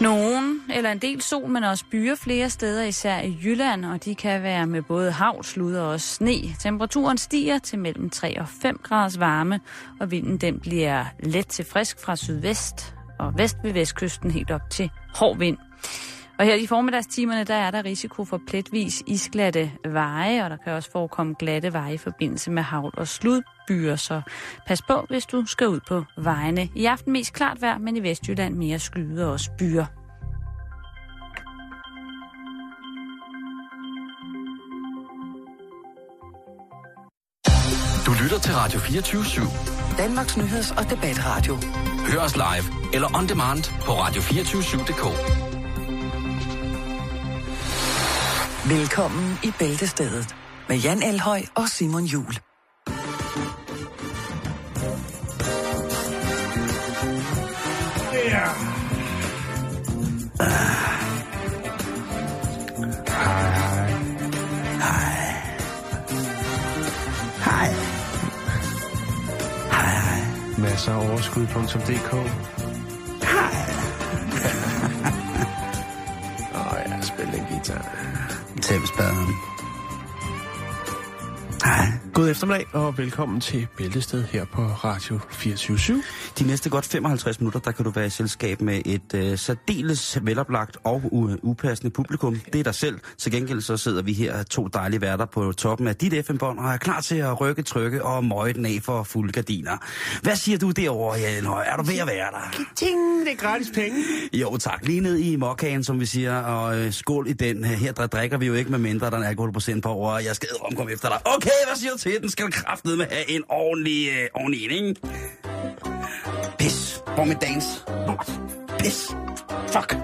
Nogen eller en del sol, men også byer flere steder, især i Jylland, og de kan være med både hav, slud og også sne. Temperaturen stiger til mellem 3 og 5 graders varme, og vinden den bliver let til frisk fra sydvest og vest ved vestkysten helt op til hård vind. Og her i formiddagstimerne, der er der risiko for pletvis isglatte veje, og der kan også forekomme glatte veje i forbindelse med havl og sludbyer, så pas på, hvis du skal ud på vejene. I aften mest klart vejr, men i Vestjylland mere skyde og også byer. Du lytter til Radio 24 /7. Danmarks nyheds- og debatradio. Hør os live eller on demand på radio247.dk. Velkommen i Bæltestedet med Jan Elhøj og Simon Jul. Ja. Hej. Masser af overskud.dk. Åh, jeg spiller en guitar. Tæppespaderen. Hej. God eftermiddag, og velkommen til Bæltested her på Radio 24 De næste godt 55 minutter, der kan du være i selskab med et øh, særdeles veloplagt og u- upassende publikum. Det er dig selv. Til gengæld så sidder vi her to dejlige værter på toppen af dit FM-bånd og er klar til at rykke, trykke og møje den af for fulde gardiner. Hvad siger du derovre, Jan Høj? Er du ved at være der? Ting, det er gratis penge. Jo tak, lige ned i mokkagen, som vi siger, og øh, skål i den. Her der drikker vi jo ikke med mindre, der er en alkoholprocent på over, jeg skal omkomme efter dig. Okay, hvad siger du til? Den skal kraftedeme med have en ordentlig, øh, ordentlig en, ikke? Pis. Hvor med dans? Lort. Pis. Fuck.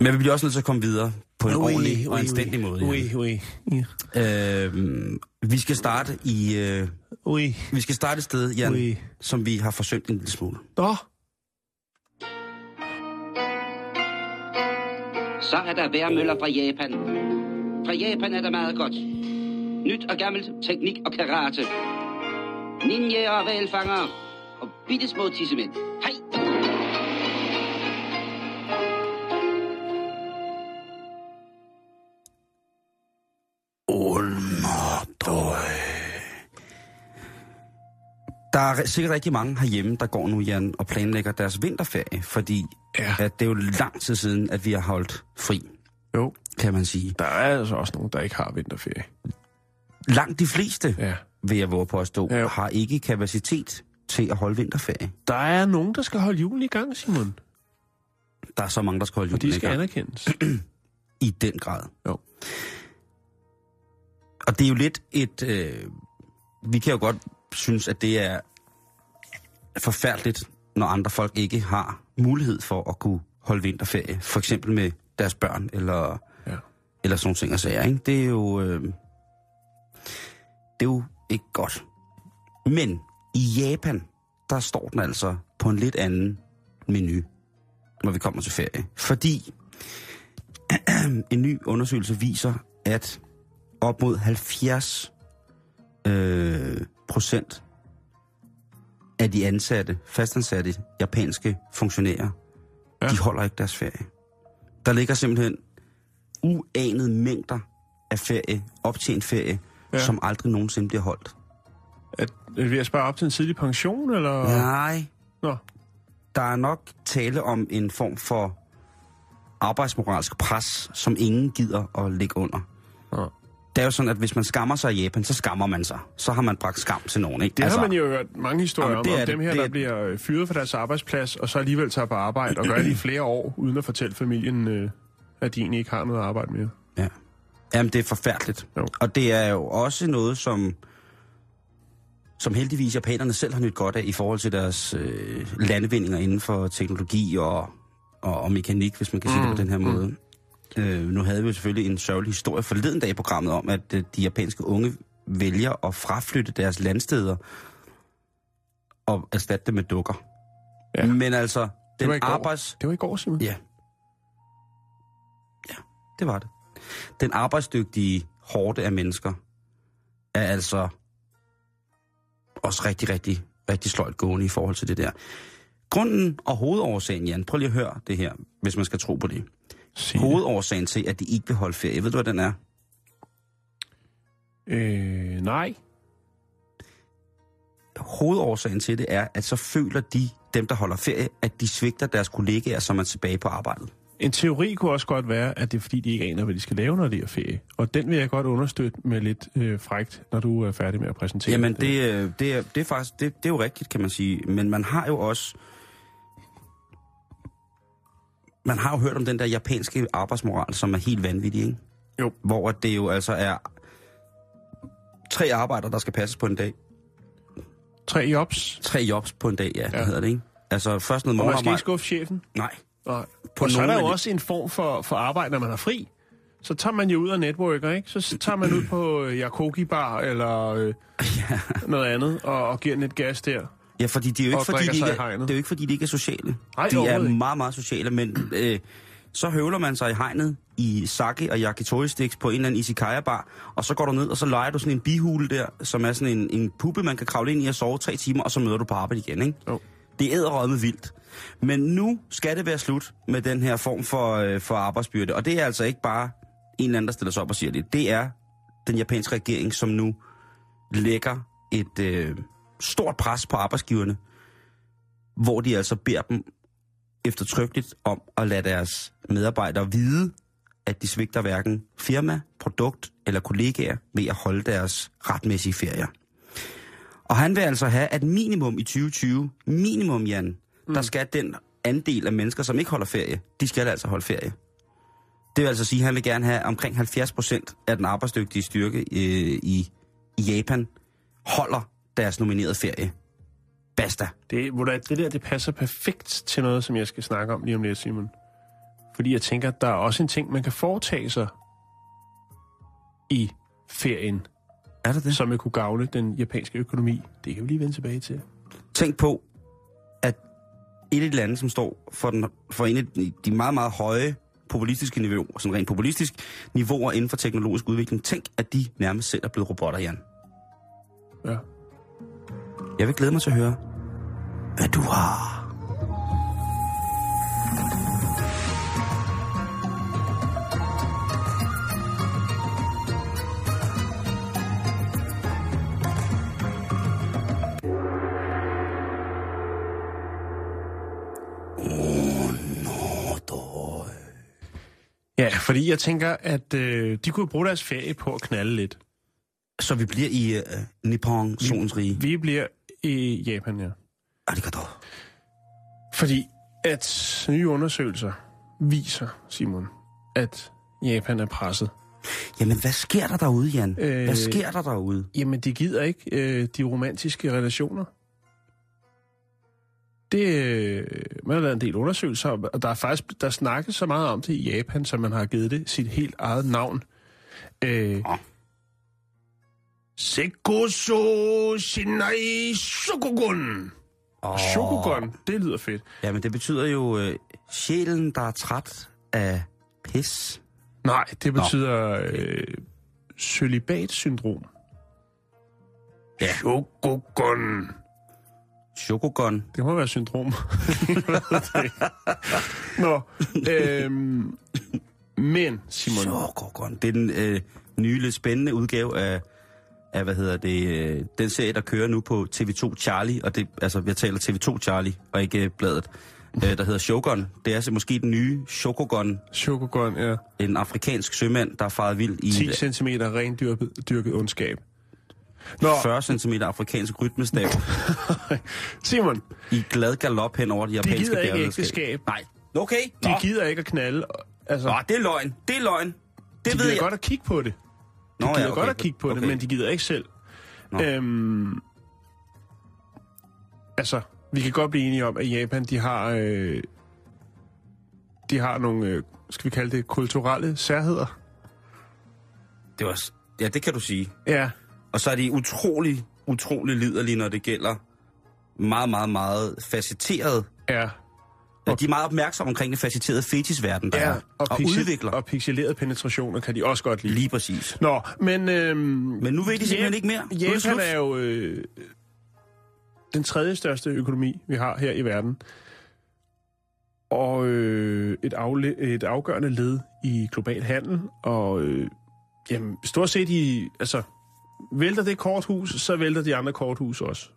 Men vi bliver også nødt til at komme videre på en Ui, ordentlig og ui, anstændig måde. Ui, ui, ja. Øh, vi skal starte i... Øh, ui. vi skal starte et sted, Jan, Ui. som vi har forsøgt en lille smule. Nå, Så er der værmøller fra Japan. Fra Japan er der meget godt. Nyt og gammelt, teknik og karate. Ninjaer og valfanger. Og bitte små tissemænd. Hej! Der er sikkert rigtig mange herhjemme, der går nu, Jan, og planlægger deres vinterferie, fordi Ja. at det er jo lang tid siden, at vi har holdt fri, jo. kan man sige. Der er altså også nogen, der ikke har vinterferie. Langt de fleste, Ja. vil jeg våge på at stå, Ja, jo. har ikke kapacitet til at holde vinterferie. Der er nogen, der skal holde julen i gang, Simon. Der er så mange, der skal holde Og de julen i skal gang. anerkendes. I den grad. Jo. Og det er jo lidt et... Øh, vi kan jo godt synes, at det er forfærdeligt, når andre folk ikke har mulighed for at kunne holde vinterferie. For eksempel med deres børn, eller, Ja. eller sådan ting og sager. Ikke? Det er jo... Øh, det er jo ikke godt. Men i Japan, der står den altså på en lidt anden menu, når vi kommer til ferie. Fordi en ny undersøgelse viser, at op mod 70 øh, procent af de ansatte, fastansatte japanske funktionærer, Ja. de holder ikke deres ferie. Der ligger simpelthen uanede mængder af ferie, optjent ferie, Ja. som aldrig nogensinde bliver holdt. At, vil jeg spørge op til en tidlig pension, eller? Nej, Nå, der er nok tale om en form for arbejdsmoralsk pres, som ingen gider at ligge under. Nå. Det er jo sådan, at hvis man skammer sig i Japan, så skammer man sig. Så har man bragt skam til nogen, ikke? det altså, har man jo hørt mange historier Jamen, om, det om det. dem her, Det der er- bliver øh, fyret fra deres arbejdsplads, og så alligevel tager på arbejde, og gør det i flere år, uden at fortælle familien, øh, at de egentlig ikke har noget arbejde mere. Ja. Jamen, det er forfærdeligt. Jo. Og det er jo også noget, som, som heldigvis japanerne selv har nyt godt af i forhold til deres øh, landevindinger inden for teknologi og, og, og mekanik, hvis man kan sige det på den her måde. Øh, nu havde vi jo selvfølgelig en sørgelig historie forleden dag i programmet om, at øh, de japanske unge vælger at fraflytte deres landsteder og erstatte dem med dukker. Ja. Men altså, var den i går. arbejds... Det var i går, Simon. Ja. Ja, det var det. Den arbejdsdygtige hårde af mennesker er altså også rigtig, rigtig, rigtig sløjt gående i forhold til det der. Grunden og hovedårsagen, Jan, prøv lige at høre det her, hvis man skal tro på det. Sig det. Hovedårsagen til, at de ikke vil holde ferie, ved du, hvad den er? Øh, nej. Hovedårsagen til det er, at så føler de, dem der holder ferie, at de svigter deres kollegaer, som er tilbage på arbejdet. En teori kunne også godt være, at det er fordi, de ikke aner, hvad de skal lave, når de er ferie. Og den vil jeg godt understøtte med lidt øh, frægt, når du er færdig med at præsentere Jamen, det, øh, det, er, det er faktisk, det, det er jo rigtigt, kan man sige. Men man har jo også... Man har jo hørt om den der japanske arbejdsmoral, som er helt vanvittig, ikke? Jo. Hvor det jo altså er tre arbejder, der skal passes på en dag. Tre jobs, Tre jobs på en dag, ja, ja. Ja. hedder det, ikke? Altså først noget og man skal ikke morgenarbejde. skuffe chefen. Nej. Nej. På og så er der jo også en form for, for arbejde, når man har fri. Så tager man jo ud og networker, ikke? Så tager man ud på øh, Yakoki Bar eller øh, Ja. noget andet og, og giver den et gas der. Ja, fordi det er jo ikke, fordi de ikke, er, det er jo ikke, fordi de ikke er sociale. Nej, de er meget, meget sociale, men øh, så høvler man sig i hegnet i sake og yakitori sticks på en eller anden isikaya-bar, og så går du ned, og så leger du sådan en bihule der, som er sådan en, en puppe, man kan kravle ind i og sove tre timer, og så møder du på arbejde igen, ikke? Jo. Det er med vildt. Men nu skal det være slut med den her form for, øh, for arbejdsbyrde, og det er altså ikke bare en eller anden, der stiller sig op og siger det. Det er den japanske regering, som nu lægger et øh, stort pres på arbejdsgiverne, hvor de altså beder dem eftertrykkeligt om at lade deres medarbejdere vide, at de svigter hverken firma, produkt eller kollegaer ved at holde deres retmæssige ferier. Og han vil altså have, at minimum i 2020, minimum Jan, mm. der skal den andel af mennesker, som ikke holder ferie, de skal altså holde ferie. Det vil altså sige, at han vil gerne have omkring 70 procent af den arbejdsdygtige styrke øh, i, i Japan holder deres nominerede ferie. Basta. Det, det der, det passer perfekt til noget, som jeg skal snakke om lige om lidt, Simon. Fordi jeg tænker, at der er også en ting, man kan foretage sig i ferien, Er det det? som vil kunne gavne den japanske økonomi. Det kan vi lige vende tilbage til. Tænk på, at et af de lande, som står for, den, for en af de- meget, meget høje populistiske niveauer, sådan rent populistisk niveauer inden for teknologisk udvikling, tænk, at de nærmest selv er blevet robotter, Jan. Ja. Jeg vil glæde mig til at høre, hvad du har. Ja, fordi jeg tænker, at øh, de kunne bruge deres ferie på at knalde lidt. Så vi bliver i uh, Nippon, solens rige. Vi bliver i Japan, ja. Arigato. Fordi at nye undersøgelser viser, Simon, at Japan er presset. Jamen, hvad sker der derude, Jan? Øh, Hvad sker der derude? Jamen, de gider ikke øh, de romantiske relationer. Det, øh, man har lavet en del undersøgelser, og der er faktisk der snakkes så meget om det i Japan, så man har givet det sit helt eget navn. Øh, Åh. Sekoso Shinai Shokugun. Oh. Shokugun, det lyder fedt. Jamen, det betyder jo øh, sjælen, der er træt af pis. Nej, det betyder øh, celibat-syndrom. Ja. Shokugun. Shokugun. Det må være syndrom. Nå, øhm, men Simon, Shokugun. Det er den øh, nye, lidt spændende udgave af, af, hvad hedder det, øh, den serie, der kører nu på TV2 Charlie, og det, altså, jeg taler TV2 Charlie, og ikke øh, bladet, øh, der hedder Shogun. Det er altså måske den nye Shokugun, Shokugun er en afrikansk sømand, der er faret vild i 10 cm rendyrket dyrket ondskab. Nå, 40 cm afrikansk rytmestav Simon, i glad galop hen over de de japanske gider ikke ægteskab. Nej. Okay. De Nå. gider ikke at knalde. Altså, Nå, det er løgn. Det er løgn. Det de ved jeg. godt at kigge på det. De Nå, gider ja, okay. godt at kigge på okay. det, men de gider ikke selv. Nå. Øhm, altså, vi kan godt blive enige om, at Japan, de har, øh, de har nogle, øh, skal vi kalde det, kulturelle særheder. Det var, ja, det kan du sige. Ja, Og så er de utrolig, utrolig liderlige, når det gælder meget, meget, meget facetteret. ja. Ja, de er meget opmærksomme omkring det facetterede fetisverden, der ja er. Og, og pixel- udvikler. Og pixelerede penetrationer kan de også godt lide. Lige præcis. Nå, men... Øhm, Men nu ved de simpelthen ikke mere. Er Japan slut. er jo... Øh, den tredje største økonomi, vi har her i verden. Og øh, et, afle- et afgørende led i global handel. Og øh, jamen, stort set i... Altså, vælter det korthus, så vælter de andre korthus også.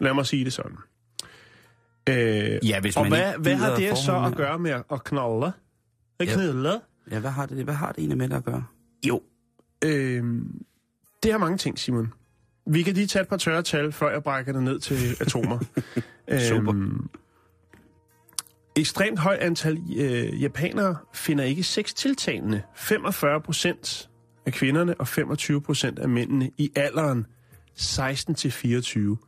Lad mig sige det sådan. Øh, Ja, hvis og man hvad, ikke hvad har det så at gøre med at- knalde? At Ja. knalde? Ja, hvad har det, hvad har det egentlig med det at gøre? Jo. Øhm, det har mange ting, Simon. Vi kan lige tage et par tørre tal, før jeg brækker det ned til atomer. Super. Øhm, ekstremt højt antal øh, japanere finder ikke sex tiltalende. 45 procent af kvinderne og 25 procent af mændene i alderen 16 til 24.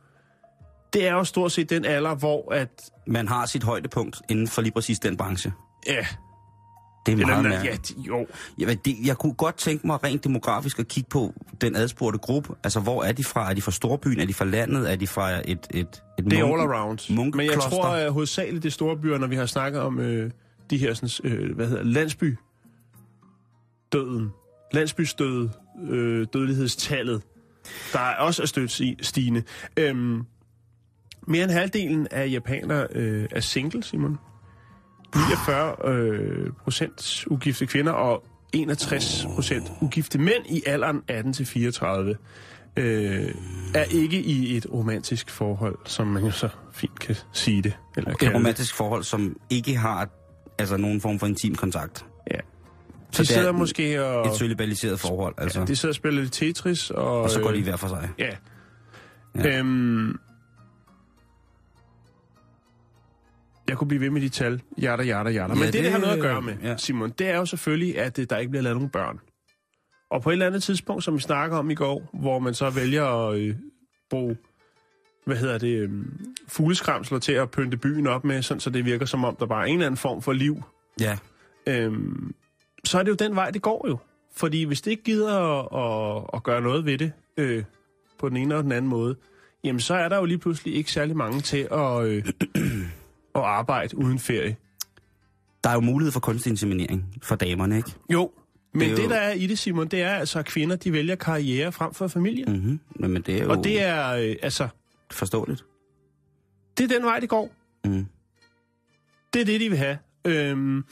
Det er jo stort set den alder, hvor at... Man har sit højdepunkt inden for lige præcis den branche. Ja, Det er meget ja, mærkeligt. de- jo, Jamen, det, jeg kunne godt tænke mig rent demografisk at kigge på den adspurgte gruppe. Altså, hvor er de fra? Er de fra storbyen? Er de fra landet? Er de fra et... et, et Det er munke- all around. Men jeg tror at hovedsageligt det er store byer, når vi har snakket om øh, de her sådan, øh, hvad hedder, landsby døden, landsbystød, øh, dødelighedstallet, der er også er stødt stigende. Øhm, mere end halvdelen af japanere øh, er single, Simon. 49 øh, procent ugifte kvinder og 61 procent ugifte mænd i alderen 18 til 34 øh, er ikke i et romantisk forhold, som man jo så fint kan sige det. Eller Et det. romantisk forhold, som ikke har altså, nogen form for intim kontakt. Ja. Så De det er sidder måske og... Et cølibaliseret forhold, altså. Ja, de sidder og spiller lidt Tetris, og... og så går de øh, hver for sig. Ja. Ja. ja. Øhm, jeg kunne blive ved med de tal. Jada, jada, jada. Men Ja, det, det, det har noget at gøre med, ja. ja. Simon, det er jo selvfølgelig, at øh, der ikke bliver lavet nogen børn. Og på et eller andet tidspunkt, som vi snakker om i går, hvor man så vælger at øh, bruge, hvad hedder det, øh, fugleskramsler til at pynte byen op med, sådan, så det virker som om, der bare er en eller anden form for liv Ja. øhm, så er det jo den vej, det går jo. Fordi hvis det ikke gider at, at, at gøre noget ved det øh, på den ene og den anden måde, jamen så er der jo lige pludselig ikke særlig mange til at, øh, at arbejde uden ferie. Der er jo mulighed for kunstig inseminering for damerne, ikke? Jo, men Det er jo- det der er i det, Simon, det er altså, at kvinder de vælger karriere frem for familie. Mm. Mm-hmm. Men, men det er jo Og det er, øh, altså, forståeligt. det er den vej, det går. Mm. Det er det, de vil have. Øhm,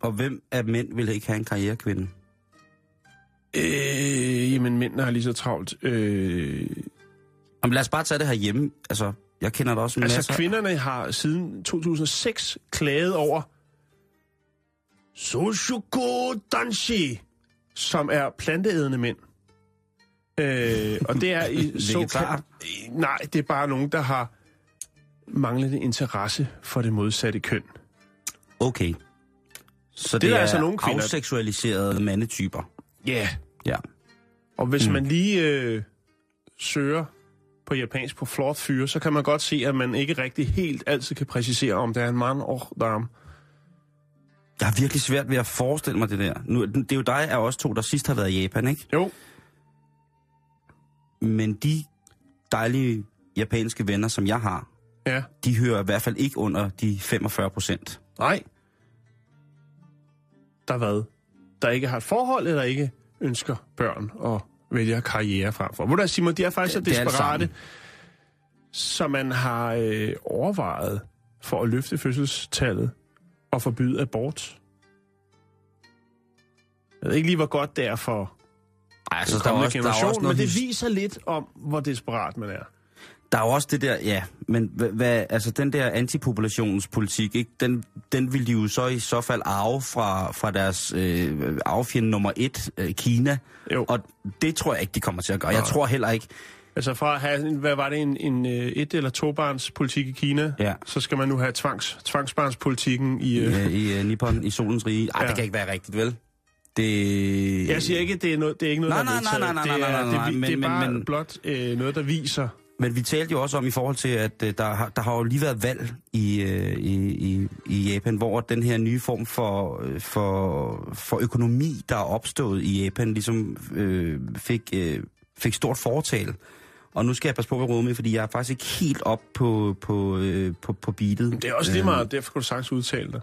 Og hvem af mænd vil ikke have en karrierekvinde? øh, jamen, mændene har lige så travlt. Øh, Jamen, lad os bare tage det her hjemme. Altså, jeg kender da også masser... Altså, kvinderne har siden 2006 klaget over Soshuko Danshi, som er planteædende mænd. Øh, og det er i Vegetar? såkaldt... Nej, det er bare nogen, der har manglende interesse for det modsatte køn. Okay. Så det, er det der er altså nogle kvinder- afseksualiserede mandetyper. Ja. Yeah. Ja. Og hvis mm. man lige øh, søger på japansk på flot fyre, så kan man godt se, at man ikke rigtig helt altid kan præcisere, om det er en mand og dame. Jeg har virkelig svært ved at forestille mig det der. Nu, det er jo dig af os to, der sidst har været i Japan, ikke? Jo, Men de dejlige japanske venner, som jeg har, ja. de hører i hvert fald ikke under de 45 procent. Nej. Der hvad? Der ikke har et forhold, eller ikke ønsker børn og vælger karriere frem for. Hvor der, Simon, de er faktisk så Det- det er alt desperate, så man har øh, overvejet for at løfte fødselstallet og forbyde abort. Jeg ved ikke lige, hvor godt det er for Ej, den altså, der, er også, der, er også men noget, det his- viser lidt om, hvor desperat man er. Der er jo også det der, ja, men hvad, altså den der antipopulationspolitik, ikke, den, den vil de jo så i så fald arve fra, fra deres øh, arvefjende nummer et, øh, Kina. Jo. Og det tror jeg ikke, de kommer til at gøre. Jeg Nej. tror heller ikke, Altså fra at have, hvad var det, en, en øh, et- eller tobarns politik i Kina, Ja. så skal man nu have tvangs, tvangsbarnspolitikken i... Øh, øh, i øh, Nippon, i solens rige. Ej, Ja. det kan ikke være rigtigt, vel? Det... Jeg siger ikke, at det er, noget, det er ikke noget, Nej, der er nej, nej, vedtaget. nej, det nej, er, nej, nej, nej, det, vi- men- det er men- bare men- blot øh, noget, der viser... Men vi talte jo også om i forhold til, at øh, der, har, der har jo lige været valg i, øh, i, i, i Japan, hvor den her nye form for, øh, for, for økonomi, der er opstået i Japan, ligesom øh, fik, øh, fik stort fortal. Og nu skal jeg passe på, hvad jeg med, fordi jeg er faktisk ikke helt op på, på, øh, på, på beatet. Det er også lige meget, derfor kan du sagtens udtale dig.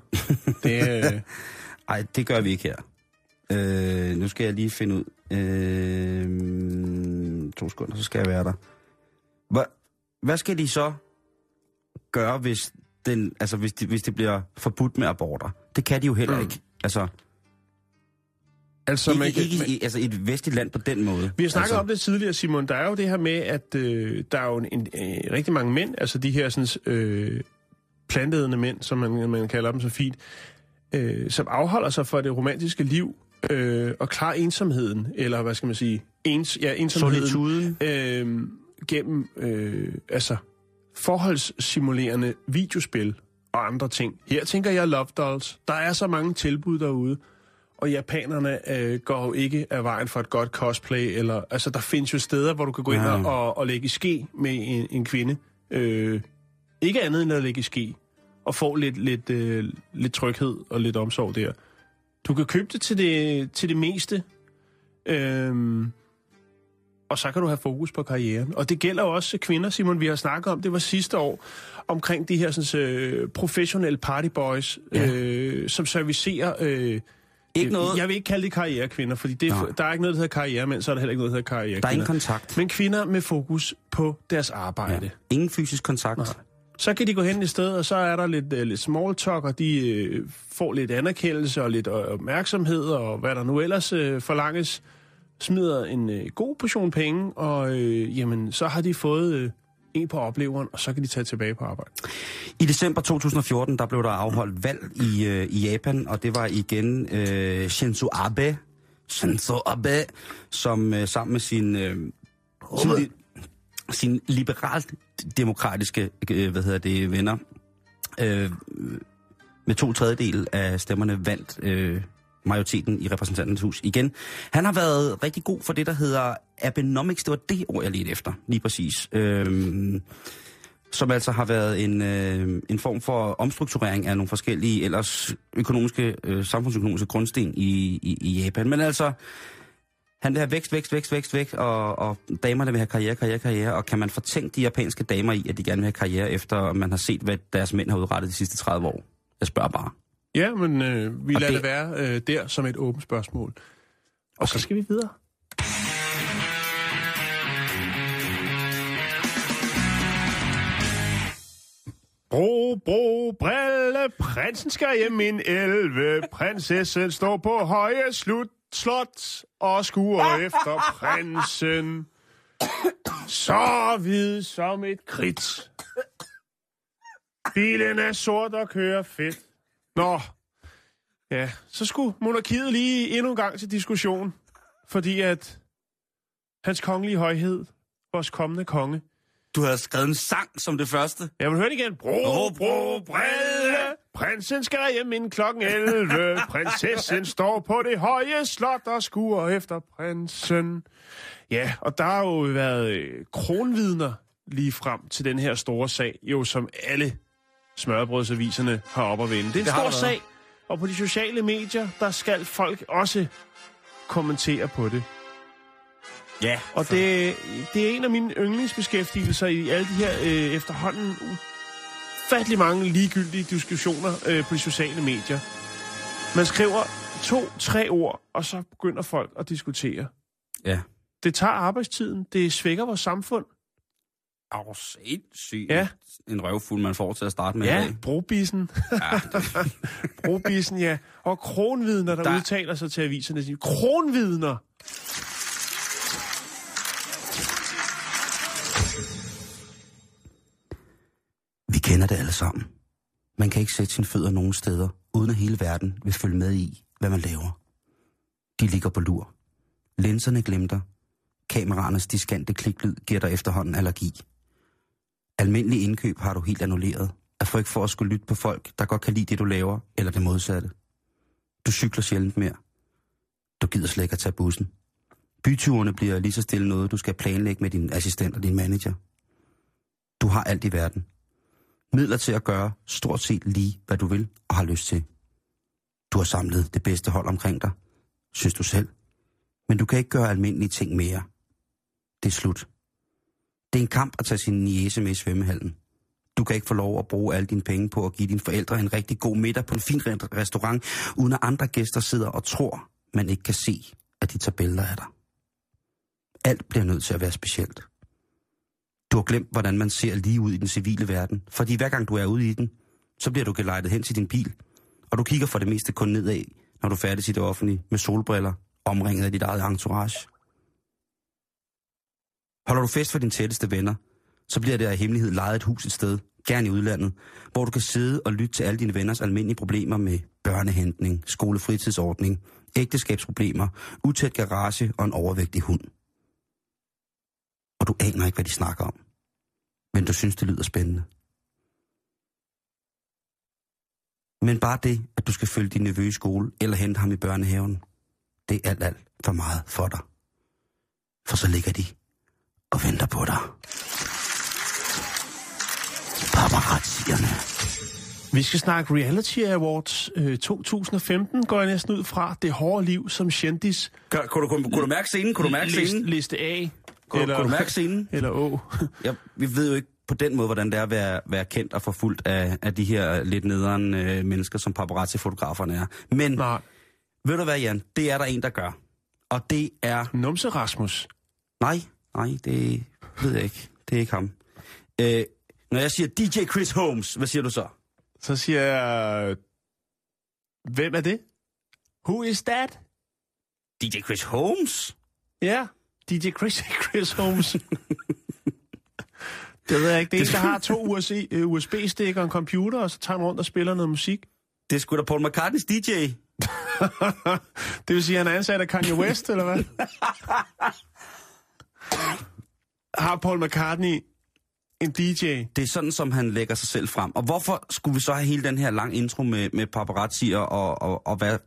Det. Øh, Nej, det gør vi ikke her. Øh, nu skal jeg lige finde ud. Øh, to sekunder, så skal jeg være der. Hvad, hvad skal de så gøre, hvis, den, altså hvis, de, hvis det bliver forbudt med aborter? Det kan de jo heller Mm. ikke. Altså, Altså, ikke, man ikke man, i, altså et vestligt land på den måde. Vi har snakket altså, om det tidligere, Simon. Der er jo det her med, at øh, der er jo en, en, øh, rigtig mange mænd, altså de her sådan, øh, plantedende mænd, som man, man kalder dem så fint, øh, som afholder sig for det romantiske liv øh, og klarer ensomheden, eller hvad skal man sige, ens, ja, ensomheden Solituden. øh, gennem øh, altså forholdssimulerende videospil og andre ting. Her tænker jeg Love Dolls. Der er så mange tilbud derude, og japanerne øh, går jo ikke af vejen for et godt cosplay. Eller, altså, der findes jo steder, hvor du kan gå ind og, og, og lægge i ske med en, en kvinde. Øh, ikke andet end at lægge i ske. Og få lidt, lidt, øh, lidt tryghed og lidt omsorg der. Du kan købe det til det, til det meste. Øhm, og så kan du have fokus på karrieren. Og det gælder også kvinder, Simon, vi har snakket om, det var sidste år, omkring de her sådan, øh, professionelle partyboys, Ja. øh, som servicerer... Øh, Ikke noget, Jeg vil ikke kalde det karrierekvinder, fordi det, er- der er ikke noget, der hedder karrieremænd, så er der heller ikke noget, der hedder karrierekvinder. der er ingen kontakt. Men kvinder med fokus på deres arbejde. Ja. Ingen fysisk kontakt. Nej. Så kan de gå hen i stedet, og så er der lidt, uh, lidt small talk, og de uh, får lidt anerkendelse og lidt uh, opmærksomhed, og hvad der nu ellers uh, forlanges. Smider en uh, god portion penge, og uh, jamen, så har de fået uh, en på opleveren, og så kan de tage tilbage på arbejde. I december 2014, der blev der afholdt valg i, øh, i Japan, og det var igen øh, Shinzo Abe, Shinzo Abe, som øh, sammen med sin, øh, sin, li- sin liberalt-demokratiske øh, hvad hedder det, venner, øh, med to tredjedel af stemmerne vandt øh, majoriteten i repræsentanternes hus igen. Han har været rigtig god for det, der hedder Abenomics. Det var det ord, jeg ledte efter, lige præcis. Øhm, som altså har været en, øh, en form for omstrukturering af nogle forskellige ellers økonomiske, øh, samfundsøkonomiske grundsten i, i, i Japan. Men altså, han vil have vækst, vækst, vækst, vækst, vækst, og, og damerne vil have karriere, karriere, karriere. Og kan man fortænke de japanske damer i, at de gerne vil have karriere, efter man har set, hvad deres mænd har udrettet de sidste 30 år? Jeg spørger bare. Ja, men øh, vi Og lader det- det, være øh, der som et åbent spørgsmål. Og så skal vi videre. Bro, bro, brille, prinsen skal hjem en elve. Prinsessen står på høje slut, slot og skuer efter prinsen. Så hvid som et kridt. Bilen er sort og kører fedt. Nå, ja, så skulle monarkiet lige endnu en gang til diskussion. Fordi at hans kongelige højhed, vores kommende konge, Du har skrevet en sang som det første. jeg vil høre det igen. Bro, bro, brille. Prinsen skal hjem inden klokken 11. Prinsessen står på det høje slot og skuer efter prinsen. Ja, og der har jo været øh, kronvidner lige frem til den her store sag, jo som alle smørbrødsaviserne har op at vende. Det er en Det stor sag, og på de sociale medier, der skal folk også kommentere på det. Ja. Og det, det er en af mine yndlingsbeskæftigelser i alle de her øh, efterhånden ufattelig mange ligegyldige diskussioner øh, på de sociale medier. Man skriver to-tre ord, og så begynder folk at diskutere. Ja. Det tager arbejdstiden, det svækker vores samfund. Åh, sindssygt. Ja. En røvfuld, man får til at starte med Ja, brobissen. Ja, brobissen, ja. Og kronvidner, der, Der- udtaler sig til aviserne. siger, Kronvidner! Vi kender det alle sammen. Man kan ikke sætte sine fødder nogen steder, uden at hele verden vil følge med i, hvad man laver. De ligger på lur. Linserne glimter. Kameraernes diskante kliklyd giver dig efterhånden allergi. Almindelig indkøb har du helt annulleret, af frygt for at skulle lytte på folk, der godt kan lide det, du laver, eller det modsatte. Du cykler sjældent mere. Du gider slet ikke at tage bussen. Byturene bliver lige så stille noget, du skal planlægge med din assistent og din manager. Du har alt i verden. Midler til at gøre stort set lige, hvad du vil og har lyst til. Du har samlet det bedste hold omkring dig, synes du selv. Men du kan ikke gøre almindelige ting mere. Det er slut. Det er en kamp at tage sin niece med i svømmehallen. Du kan ikke få lov at bruge alle dine penge på at give dine forældre en rigtig god middag på en fin restaurant, uden at andre gæster sidder og tror, man ikke kan se, at de tager billeder af dig. Alt bliver nødt til at være specielt. Du har glemt, hvordan man ser lige ud i den civile verden. Fordi hver gang du er ude i den, så bliver du gelejtet hen til din bil. Og du kigger for det meste kun nedad, når du færdes i det offentlige, med solbriller, omringet af dit eget entourage. Holder du fest for dine tætteste venner, så bliver det af hemmelighed lejet et hus et sted, gerne i udlandet, hvor du kan sidde og lytte til alle dine venners almindelige problemer med børnehentning, skolefritidsordning, ægteskabsproblemer, utæt garage og en overvægtig hund. Og du aner ikke, hvad de snakker om. Men du synes, det lyder spændende. Men bare det, at du skal følge din nevø i skole eller hente ham i børnehaven, det er alt, alt for meget for dig. For så ligger de og venter på dig. Paparazzierne. Vi skal snakke Reality Awards øh, 2015, går jeg næsten ud fra. Det hårde liv som kendis. Kan, kunne, du, kunne, kunne du mærke scenen? Kunne du mærke Liste, scenen? liste A. Kunne, eller, kunne du mærke scenen? Eller Å. Ja, vi ved jo ikke på den måde, hvordan det er at være, være kendt og forfulgt af, af de her lidt nederen øh, mennesker, som paparazzi-fotograferne er. Men Nej. ved du hvad, Jan? Det er der en, der gør. Og det er... Numse Rasmus. Nej, nej, det ved jeg ikke. Det er ikke ham. Øh, når jeg siger DJ Chris Holmes, hvad siger du så? Så siger jeg... Hvem er det? Who is that? DJ Chris Holmes? Ja, DJ Chris, Chris Holmes. det ved jeg ikke. Det er en, der har to USB-stikker og en computer, og så tager han rundt og spiller noget musik. Det er sgu da Paul McCartneys DJ. det vil sige, at han er ansat af Kanye West, eller hvad? Har Paul McCartney en DJ? Det er sådan, som han lægger sig selv frem. Og hvorfor skulle vi så have hele den her lang intro med, med paparazzier og, og, og, hvad,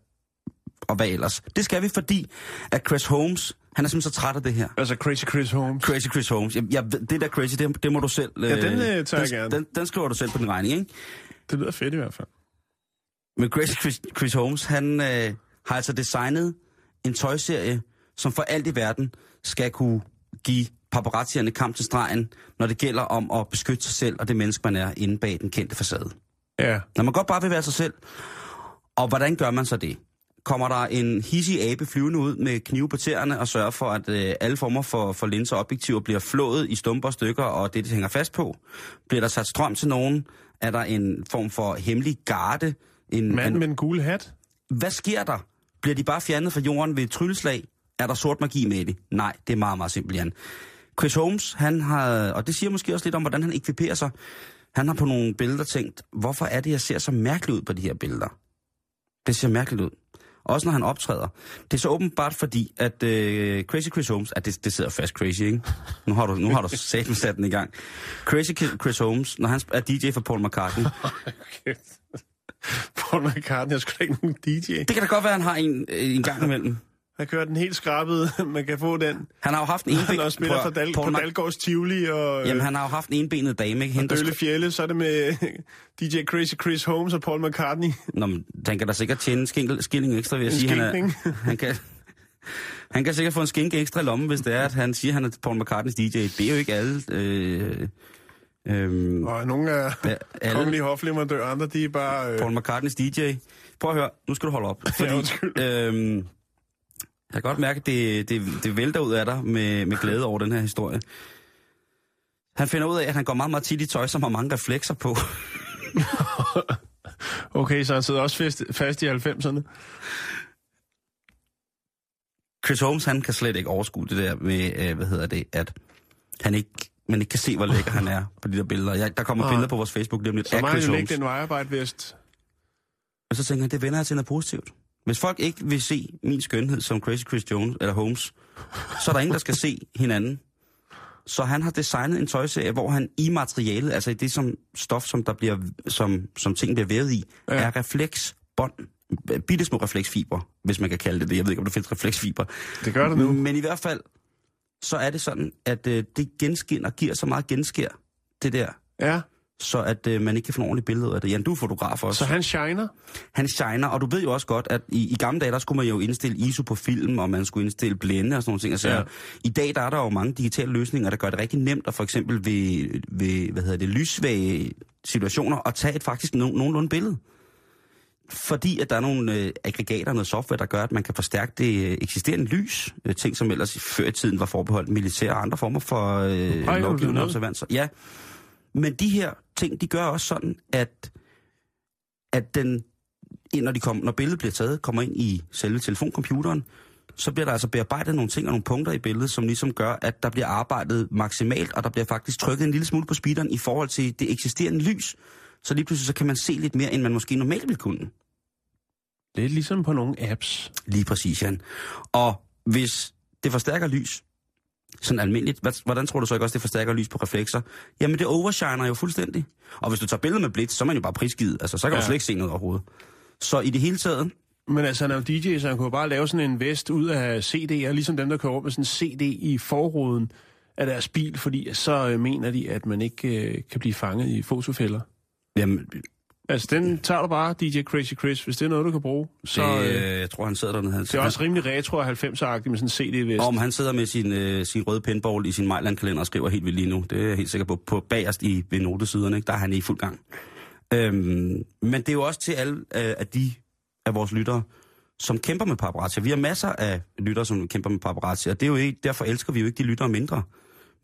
og hvad ellers? Det skal vi, fordi at Chris Holmes, han er simpelthen så træt af det her. Altså Crazy Chris Holmes. Crazy Chris Holmes. Jeg, jeg, ved- det der crazy, det, det må du selv... Ja, den, øh, tager jeg den, gerne. Den, den skriver du selv på din regning, ikke? Det lyder fedt i hvert fald. Men Crazy Chris, Chris Holmes, han øh, har altså designet en tøjserie, som for alt i verden skal kunne give paparazzierne kamp til stregen, når det gælder om at beskytte sig selv og det menneske, man er inde bag den kendte facade. Ja. Når man godt bare vil være sig selv. Og hvordan gør man så det? Kommer der en hissig abe flyvende ud med knive på tæerne og sørger for, at øh, alle former for, for linser og objektiver bliver flået i stumper og stykker, og det, det hænger fast på? Bliver der sat strøm til nogen? Er der en form for hemmelig garde? En, Manden en, med den gule hat. hvad sker der? Bliver de bare fjernet fra jorden ved et trylleslag? Er der sort magi med det? Nej, det er meget, meget simpelt, Jan. Chris Holmes, han har, og det siger måske også lidt om, hvordan han ekviperer sig. Han har på nogle billeder tænkt, hvorfor er det, jeg ser så mærkeligt ud på de her billeder? Det ser mærkeligt ud. Også når han optræder. Det er så åbenbart fordi, at øh, Crazy Chris Holmes, at det, det sidder fast crazy, ikke? Nu har du, nu har du sat sat den i gang. Crazy Chris Holmes, når han er DJ for Paul McCartney, Paul McCartney har sgu da ikke nogen DJ. det kan da godt være, at han har en, øh, en gang imellem. Han kører den helt skrabet. Man kan få den. Han har jo haft en Han også spiller for Dal- på Dalgårds Tivoli og Jamen, øh, han har jo haft en enbenet dame, ikke? Hende, Døle sk- Fjelle. Så er det med DJ Crazy Chris Holmes og Paul McCartney. Nå, men han kan da sikkert tjene en skinkel, skilling ekstra ved at En sige, han, er, han kan... Han kan sikkert få en skinke ekstra i lommen, hvis det er, at han siger, at han er Paul McCartneys DJ. Det er jo ikke alle... Øh, øh, Og nogle af Ja, alle. kongelige hofleverandører, andre de er bare... Øh, Paul McCartneys DJ. Prøv at høre, nu skal du holde op. Ja, undskyld. øhm, jeg kan godt mærke, at det, det, det vælter ud af dig med, med glæde over den her historie. Han finder ud af, at han går meget, meget tit i tøj, som har mange reflekser på. okay, så han sidder også fast, fast i 90'erne. Chris Holmes, han kan slet ikke overskue det der med, øh, hvad hedder det, at han ikke, man ikke kan se, hvor lækker han er på de der billeder. Jeg, der kommer Nej. billeder på vores Facebook lige om lidt Så af må han Chris jo Holmes. lægge den vejarbejde vest. Og så tænker jeg, det vender jeg til noget positivt. Hvis folk ikke vil se min skønhed som Crazy Chris Jones eller Holmes, så er der ingen, der skal se hinanden. Så han har designet en tøjserie, hvor han i materialet, altså i det som stof, som, der bliver, som, som ting bliver vævet i, Ja. er refleksbånd. Bitte små refleksfiber, hvis man kan kalde det det. Jeg ved ikke, om der findes refleksfiber. Det gør det nu. Men i hvert fald, så er det sådan, at øh, det genskinner, giver så meget genskær, det der, Ja, så at øh, man ikke kan få en ordentlig billede af det. Jan, du er fotograf også så han shiner. han shiner, og du ved jo også godt, at i, i gamle dage, der skulle man jo indstille ISO på film, og man skulle indstille blænde og sådan nogle ting. Altså, Ja. I dag, der er der jo mange digitale løsninger, der gør det rigtig nemt, at for eksempel ved, ved hvad hedder det, lyssvage situationer, at tage et faktisk no, nogenlunde billede. fordi at der er nogle øh, aggregater, noget software, der gør, at man kan forstærke det øh, eksisterende lys. Øh, ting, som ellers før i tiden var forbeholdt militær og andre former for øh, Ej, lovgivende observanser. Ja, men de her ting, de gør også sådan, at, at den, når, de kom, når billedet bliver taget, kommer ind i selve telefoncomputeren, så bliver der altså bearbejdet nogle ting og nogle punkter i billedet, som ligesom gør, at der bliver arbejdet maksimalt, og der bliver faktisk trykket en lille smule på speederen i forhold til det eksisterende lys. Så lige pludselig så kan man se lidt mere, end man måske normalt ville kunne. Lidt ligesom på nogle apps. Lige præcis, Jan. Og hvis det forstærker lys, sådan almindeligt, hvordan tror du så ikke også, det forstærker lys på reflekser? Jamen, det overshiner jo fuldstændig. Og hvis du tager billeder med blitz, så er man jo bare prisgivet. Altså, så kan ja. Du slet ikke se noget overhovedet. Så i det hele taget, Men altså, han er jo DJ, så han kunne bare lave sådan en vest ud af CD'er, ligesom dem, der kører rundt med sådan en CD i forruden af deres bil, fordi så øh, mener de, at man ikke øh, kan blive fanget i fotofælder. jamen, Altså, den tager du bare, DJ Crazy Chris, hvis det er noget, du kan bruge. Så så, øh, øh, jeg tror, han sidder dernede. Han, det er også rimelig retro og 90'er-agtigt med sådan en CD-vest. Om han sidder med sin, øh, sin røde pinball i sin Mejland-kalender og skriver helt vildt lige nu. Det er jeg helt sikker på. På bagerst i ved notesiderne, ikke? der er han i fuld gang. Øhm, men det er jo også til alle øh, af de af vores lyttere, som kæmper med paparazzi. Vi har masser af lyttere, som kæmper med paparazzi, og det er jo ikke, derfor elsker vi jo ikke de lyttere mindre.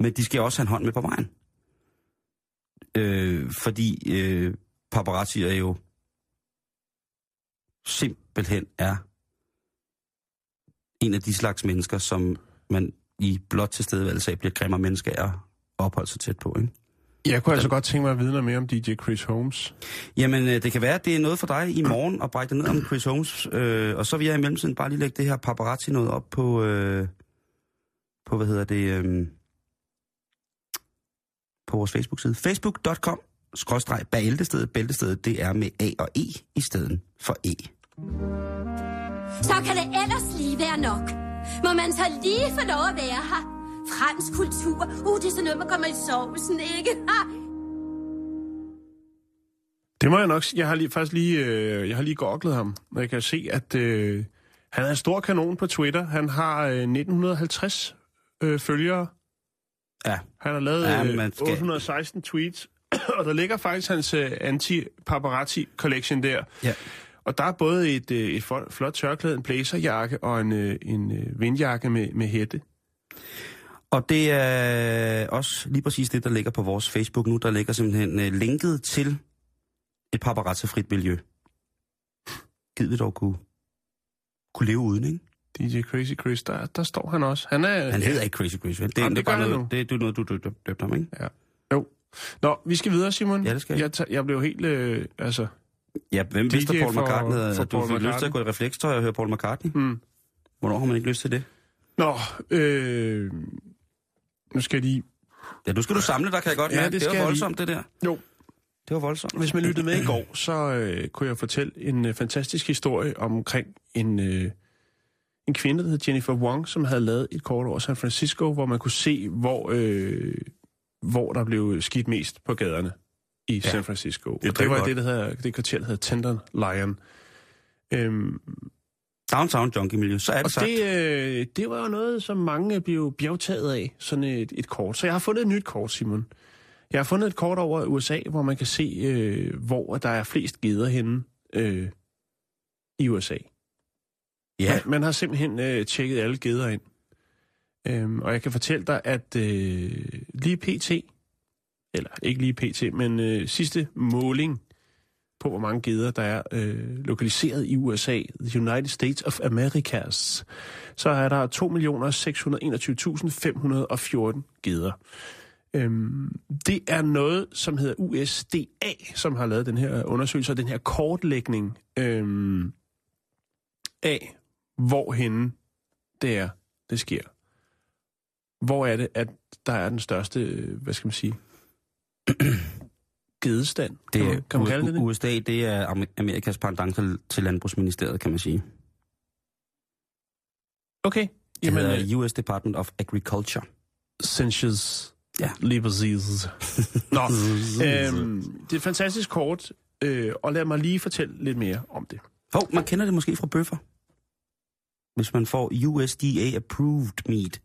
Men de skal også have en hånd med på vejen. Øh, fordi øh, paparazzi er jo simpelthen er en af de slags mennesker, som man i blot tilstedeværelse af bliver grimmere mennesker af at opholde sig tæt på. Ikke? Jeg kunne altså godt tænke mig at vide noget mere om DJ Chris Holmes. Jamen, øh, det kan være, at det er noget for dig i morgen at brække ned om Chris Holmes. Øh, og så vil jeg i mellemtiden bare lige lægge det her paparazzi noget op på, øh, på hvad hedder det, øh, på vores Facebook-side. Facebook.com skråstreg bæltestedet. Bæltestedet, det er med A og E i stedet for E. Så kan det ellers lige være nok. Må man så lige få lov at være her? Fransk kultur. Uh, det er sådan noget, man kommer i sovsen, ikke? Ha! Det må jeg nok sige. Jeg har lige, faktisk lige, øh, jeg har lige goklet ham, og jeg kan se, at øh, han er en stor kanon på Twitter. Han har øh, 1950 øh, følgere. Ja, Han har lavet Ja, øh, skal- 816 tweets, og der ligger faktisk hans øh, anti-paparazzi-collection der. ja. Og der er både et, øh, et flot, tørklæde, en blazerjakke og en, øh, en øh, vindjakke med, med hætte. Og det er også lige præcis det, der ligger på vores Facebook nu. Der ligger simpelthen øh, linket til et paparazzi-frit miljø. Gid vi dog kunne, kunne leve uden, ikke? DJ Crazy Chris, der, der står han også. Han er... Han hedder ikke Crazy Chris, vel? Det, Jamen, det, det er bare noget, det, det er noget, du døbte døb ham, ikke? Jo. Nå, vi skal videre, Simon. Ja, det skal jeg. tager- Jeg blev helt... Øh, altså... Ja, hvem vidste, DJ at Paul McCartney havde, for at du fik lyst til McCartney. at gå i reflekstøj og høre Paul McCartney? Hmm. Hvornår har man ikke lyst til det? Nå, øh... Nu skal jeg lige... Ja, nu skal du samle dig, kan jeg godt Ja, mærke. det Det, var jeg voldsomt, det der. Jo, Det var voldsomt. hvis man lyttede med i går, så øh, kunne jeg fortælle en øh, fantastisk historie omkring en, øh, en kvinde, der hed Jennifer Wong, som havde lavet et kort over San Francisco, hvor man kunne se, hvor, øh, hvor der blev skidt mest på gaderne i ja, San Francisco. det og det var godt. det, der hedder, det kvarter, der hedder Tender Lion. Øhm, Downtown Junkie Miljø, så er det Og sagt. det, øh, det var jo noget, som mange blev bjergtaget af, sådan et, et kort. Så jeg har fundet et nyt kort, Simon. Jeg har fundet et kort over USA, hvor man kan se, øh, hvor der er flest geder henne øh, i USA. Ja, Man, man har simpelthen øh, tjekket alle geder ind. Øhm, og jeg kan fortælle dig, at øh, lige pt., eller ikke lige pt., men øh, sidste måling på, hvor mange geder der er øh, lokaliseret i USA, the United States of Americas, så er der 2.621.514 geder. Øhm, det er noget, som hedder USDA, som har lavet den her undersøgelse og den her kortlægning øhm, af, hvorhenne det er, det sker. Hvor er det, at der er den største, øh, hvad skal man sige, gedestand? det er, kan man kalde det det? USA, det er Amer- Amerikas pendant til, til Landbrugsministeriet, kan man sige. Okay. Det Jamen, øh, hedder US Department of Agriculture. Sensuous. Ja. Lige præcis. Nå, øhm, det er et fantastisk kort, øh, og lad mig lige fortælle lidt mere om det. Hov, man kender det måske fra bøffer. Hvis man får USDA approved meat.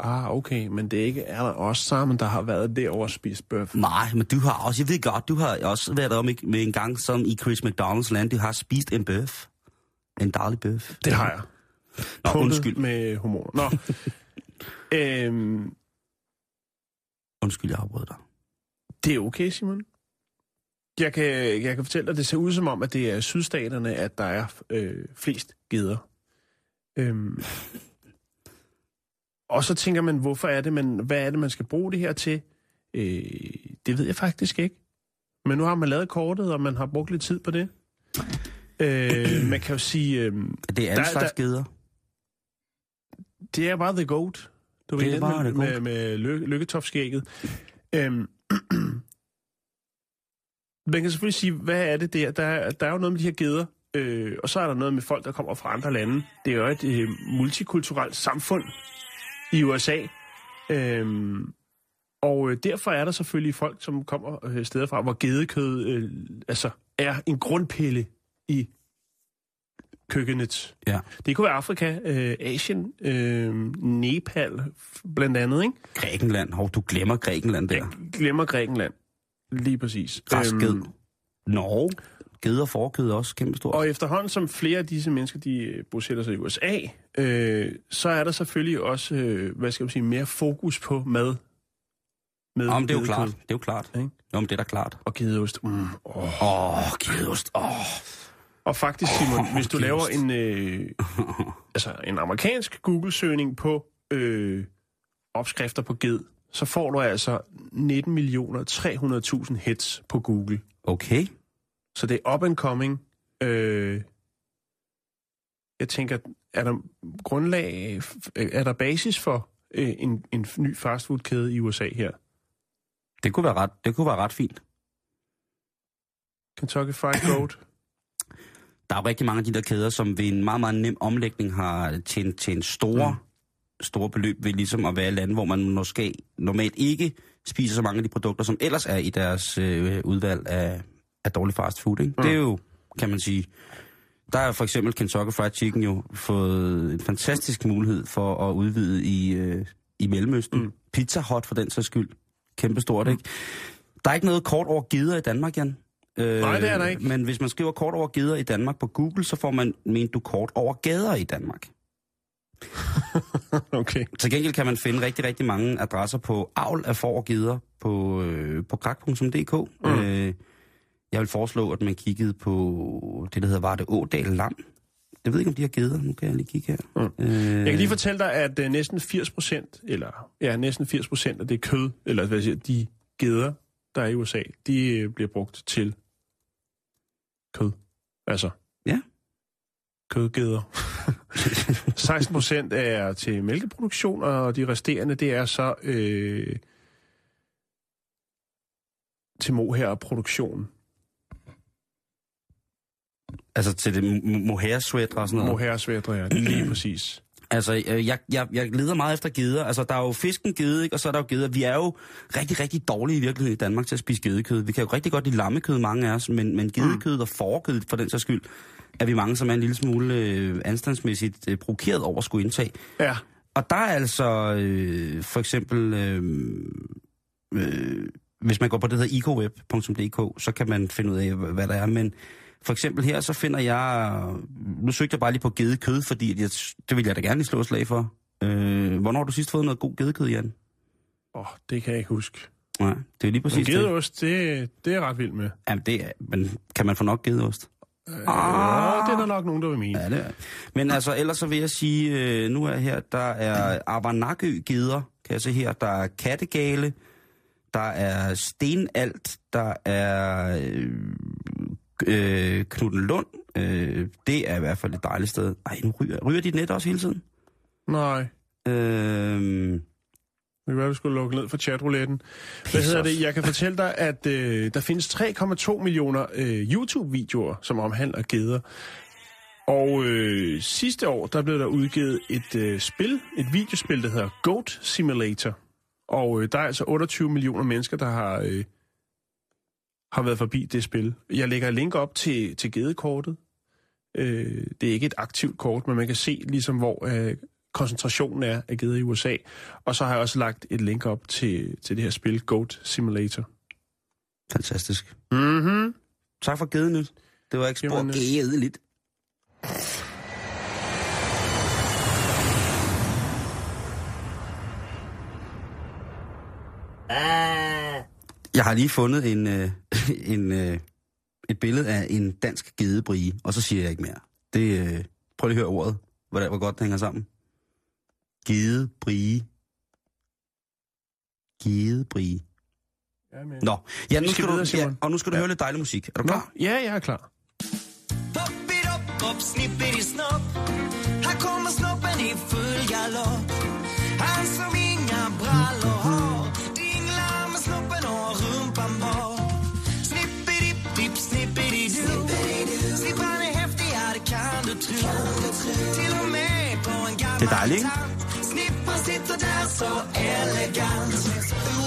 Ah, okay, men det er ikke er der også sammen, der har været derovre og spist bøf. Nej, men du har også, jeg ved godt, du har også været om med en gang som i Chris McDonald's land, du har spist en bøf. En daglig bøf. Det har jeg. Nå, Pumpet undskyld. med hormoner. Nå. øhm, Undskyld, jeg afbrød dig. det er okay, Simon. Jeg kan, jeg kan fortælle dig, det ser ud som om, at det er sydstaterne, at der er øh, flest geder. Øhm, og så tænker man, hvorfor er det, man, hvad er det, man skal bruge det her til? Øh, det ved jeg faktisk ikke. Men nu har man lavet kortet, og man har brugt lidt tid på det. Øh, man kan jo sige, øh, Det er alle slags der- geder. det er bare the goat. Du Det ved, er bare med, the med, goat. med ly- lykketopskægget. Øhm, man kan selvfølgelig sige, hvad er det der? Der, er- der er jo noget med de her geder, øh, og så er der noget med folk, der kommer fra andre lande. Det er jo et øh, multikulturelt samfund i USA. Øhm, og øh, derfor er der selvfølgelig folk, som kommer øh, steder fra, hvor gedekød øh, altså er en grundpille i køkkenet. Ja. Det kunne være Afrika, øh, Asien, øh, Nepal blandt andet, ikke? Grækenland. Hov, du glemmer Grækenland der. Jeg glemmer Grækenland. Lige præcis. Græsked. Øhm, Norge. Geder og forkød også kæmpestort. og efterhånden, som flere af disse mennesker, de øh, bosætter sig i USA, øh, så er der selvfølgelig også, øh, hvad skal man sige, mere fokus på mad. Med men det er jo klart. Det er jo klart. Ikke? Men det er da klart. Og gedeost. Mm, oh. Åh, oh, gedeost. Åh. Oh. Og faktisk, Simon, hvis du laver gedeost. en, øh, altså en amerikansk Google-søgning på øh, opskrifter på ged, så får du altså 19 millioner 300.000 hits på Google. Okay. Så det er up and coming. Øh, jeg tænker, er der grundlag, er der basis for øh, en, en ny fastfoodkæde i USA her? Det kunne være ret, det kunne være ret fint. Kentucky Fried Goat? Der er jo rigtig mange af de der kæder, som ved en meget, meget nem omlægning har tjent, tjent store, mm. store beløb ved ligesom at være et land, hvor man måske normalt ikke spiser så mange af de produkter, som ellers er i deres øh, udvalg af, af dårlig fast food. Ikke? Mm. Det er jo, kan man sige, der er for eksempel Kentucky Fried Chicken jo fået en fantastisk mulighed for at udvide i, øh, i Mellemøsten. Mm. Pizza Hut for den sags skyld. Kæmpestort, mm. ikke? Der er ikke noget kort over gider i Danmark, Jan. Øh, Nej, det er der ikke. Men hvis man skriver kort over gader i Danmark på Google, så får man, ment du kort over gader i Danmark. Okay. Til gengæld kan man finde rigtig, rigtig mange adresser på avl af får og geder på, øh, på krak.dk. Mm. Øh, jeg vil foreslå, at man kiggede på det, der hedder Varte Ådal Lam. Jeg ved ikke, om de har geder. Nu kan jeg lige kigge her. Mm. Øh, Jeg kan lige fortælle dig, at uh, næsten 80 procent, eller ja, næsten 80 procent af det kød, eller hvad siger, de geder, der er i USA, de uh, bliver brugt til kød. Altså. Ja. Kødgeder. 16 procent er til mælkeproduktion, og de resterende, det er så øh, til mohair-produktion. Altså til det mo- mohair-sweater og sådan noget. Mohair-svætter, ja. Lige præcis. Altså, øh, jeg, jeg, jeg leder meget efter geder. Altså, der er jo fisken gede, ikke? og så er der jo geder. Vi er jo rigtig, rigtig dårlige i virkeligheden i Danmark til at spise gedekød. Vi kan jo rigtig godt lide lammekød, mange af os, men, men gedekød og forkød, for den sags skyld, er vi mange, som er en lille smule øh, anstandsmæssigt øh, provokeret over at skulle indtage. Ja. Og der er altså øh, for eksempel, øh, øh, hvis man går på det, der hedder ecoweb.dk, så kan man finde ud af, hvad hvad der er. Men for eksempel her, så finder jeg... Nu søgte jeg bare lige på gedekød, fordi at jeg, det vil jeg da gerne lige slå et slag for. Øh, hvornår har du sidst fået noget god gedekød, Jan? Åh, oh, det kan jeg ikke huske. Nej, det er lige Men præcis det. gedeost, det, det er jeg ret vild med. Jamen, det er, men kan man få nok gedeost? Ah. det er der nok nogen, der vil mene. Ja, det er. Men altså, ellers så vil jeg sige, øh, nu er her, der er Avanakø geder, kan jeg se her. Der er Kattegale, der er Stenalt, der er øh, øh, Knuttenlund. Øh, det er i hvert fald et dejligt sted. Ej, nu ryger, ryger dit net også hele tiden? Nej. Øh, Det kan være, vi skulle lukke ned for chatrouletten. Hvad hedder det? Jeg kan fortælle dig, at øh, der findes 3,2 millioner øh, YouTube-videoer, som omhandler geder. Og øh, sidste år, der blev der udgivet et øh, spil, et videospil, der hedder Goat Simulator. Og øh, der er altså 28 millioner mennesker, der har, øh, har været forbi det spil. Jeg lægger link op til, til gedekortet. Øh, det er ikke et aktivt kort, men man kan se ligesom, hvor øh, koncentrationen er af geder i USA. Og så har jeg også lagt et link op til, til det her spil, Goat Simulator. Fantastisk. Mhm. Tak for givet nyt. Det var ikke spor gedeligt. Jeg har lige fundet en, øh, en, øh, et billede af en dansk gedebrie, og så siger jeg ikke mere. Det, øh, prøv lige at høre ordet, hvor, hvor godt det hænger sammen. Gedebrie. Gedebrie. Ja, men... Nå, ja, nu skal skal, du, videre, ja, og nu skal du høre lidt dejlig musik. Er du Nå, klar? ja, jeg er klar. Hoppidi-dopp, hopp, snippidi-snopp. Det er dejligt, ikke? Snipper sitter där så elegant.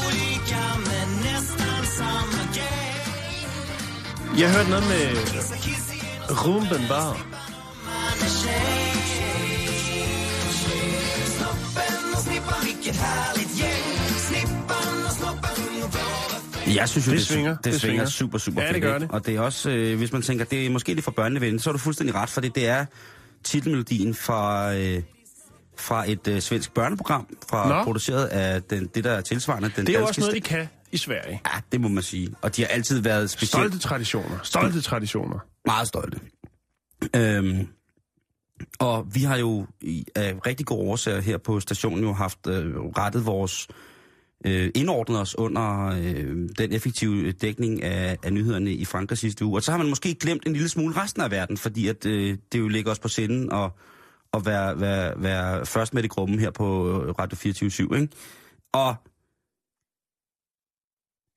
Olika men nästan samma grej. Jeg hørte noget med Rumben gæng. Jeg synes jo, Det det, svinger, Det, det det svinger svinger. super, super Ja, fedt. det gør ikke? det. Og det er også, øh, hvis man tænker, det er måske lidt for børnevenligt, så er du fuldstændig ret, fordi det er titelmelodien fra, øh, fra et øh, svensk børneprogram, fra, Nå. produceret af den, det, der er tilsvarende. Den Det er jo også noget, de kan i Sverige. Ja, det må man sige. Og de har altid været specielt Stolte traditioner. Stolte traditioner. meget stolte. Øhm, og vi har jo i, af rigtig gode årsager her på stationen jo haft øh, rettet vores øh, indordnet os under øh, den effektive dækning af, af nyhederne i Frankrig sidste uge. Og så har man måske glemt en lille smule resten af verden, fordi at, øh, det jo ligger os på sinden at, at være, være, være først med i gruppen her på øh, Radio 24 ikke? Og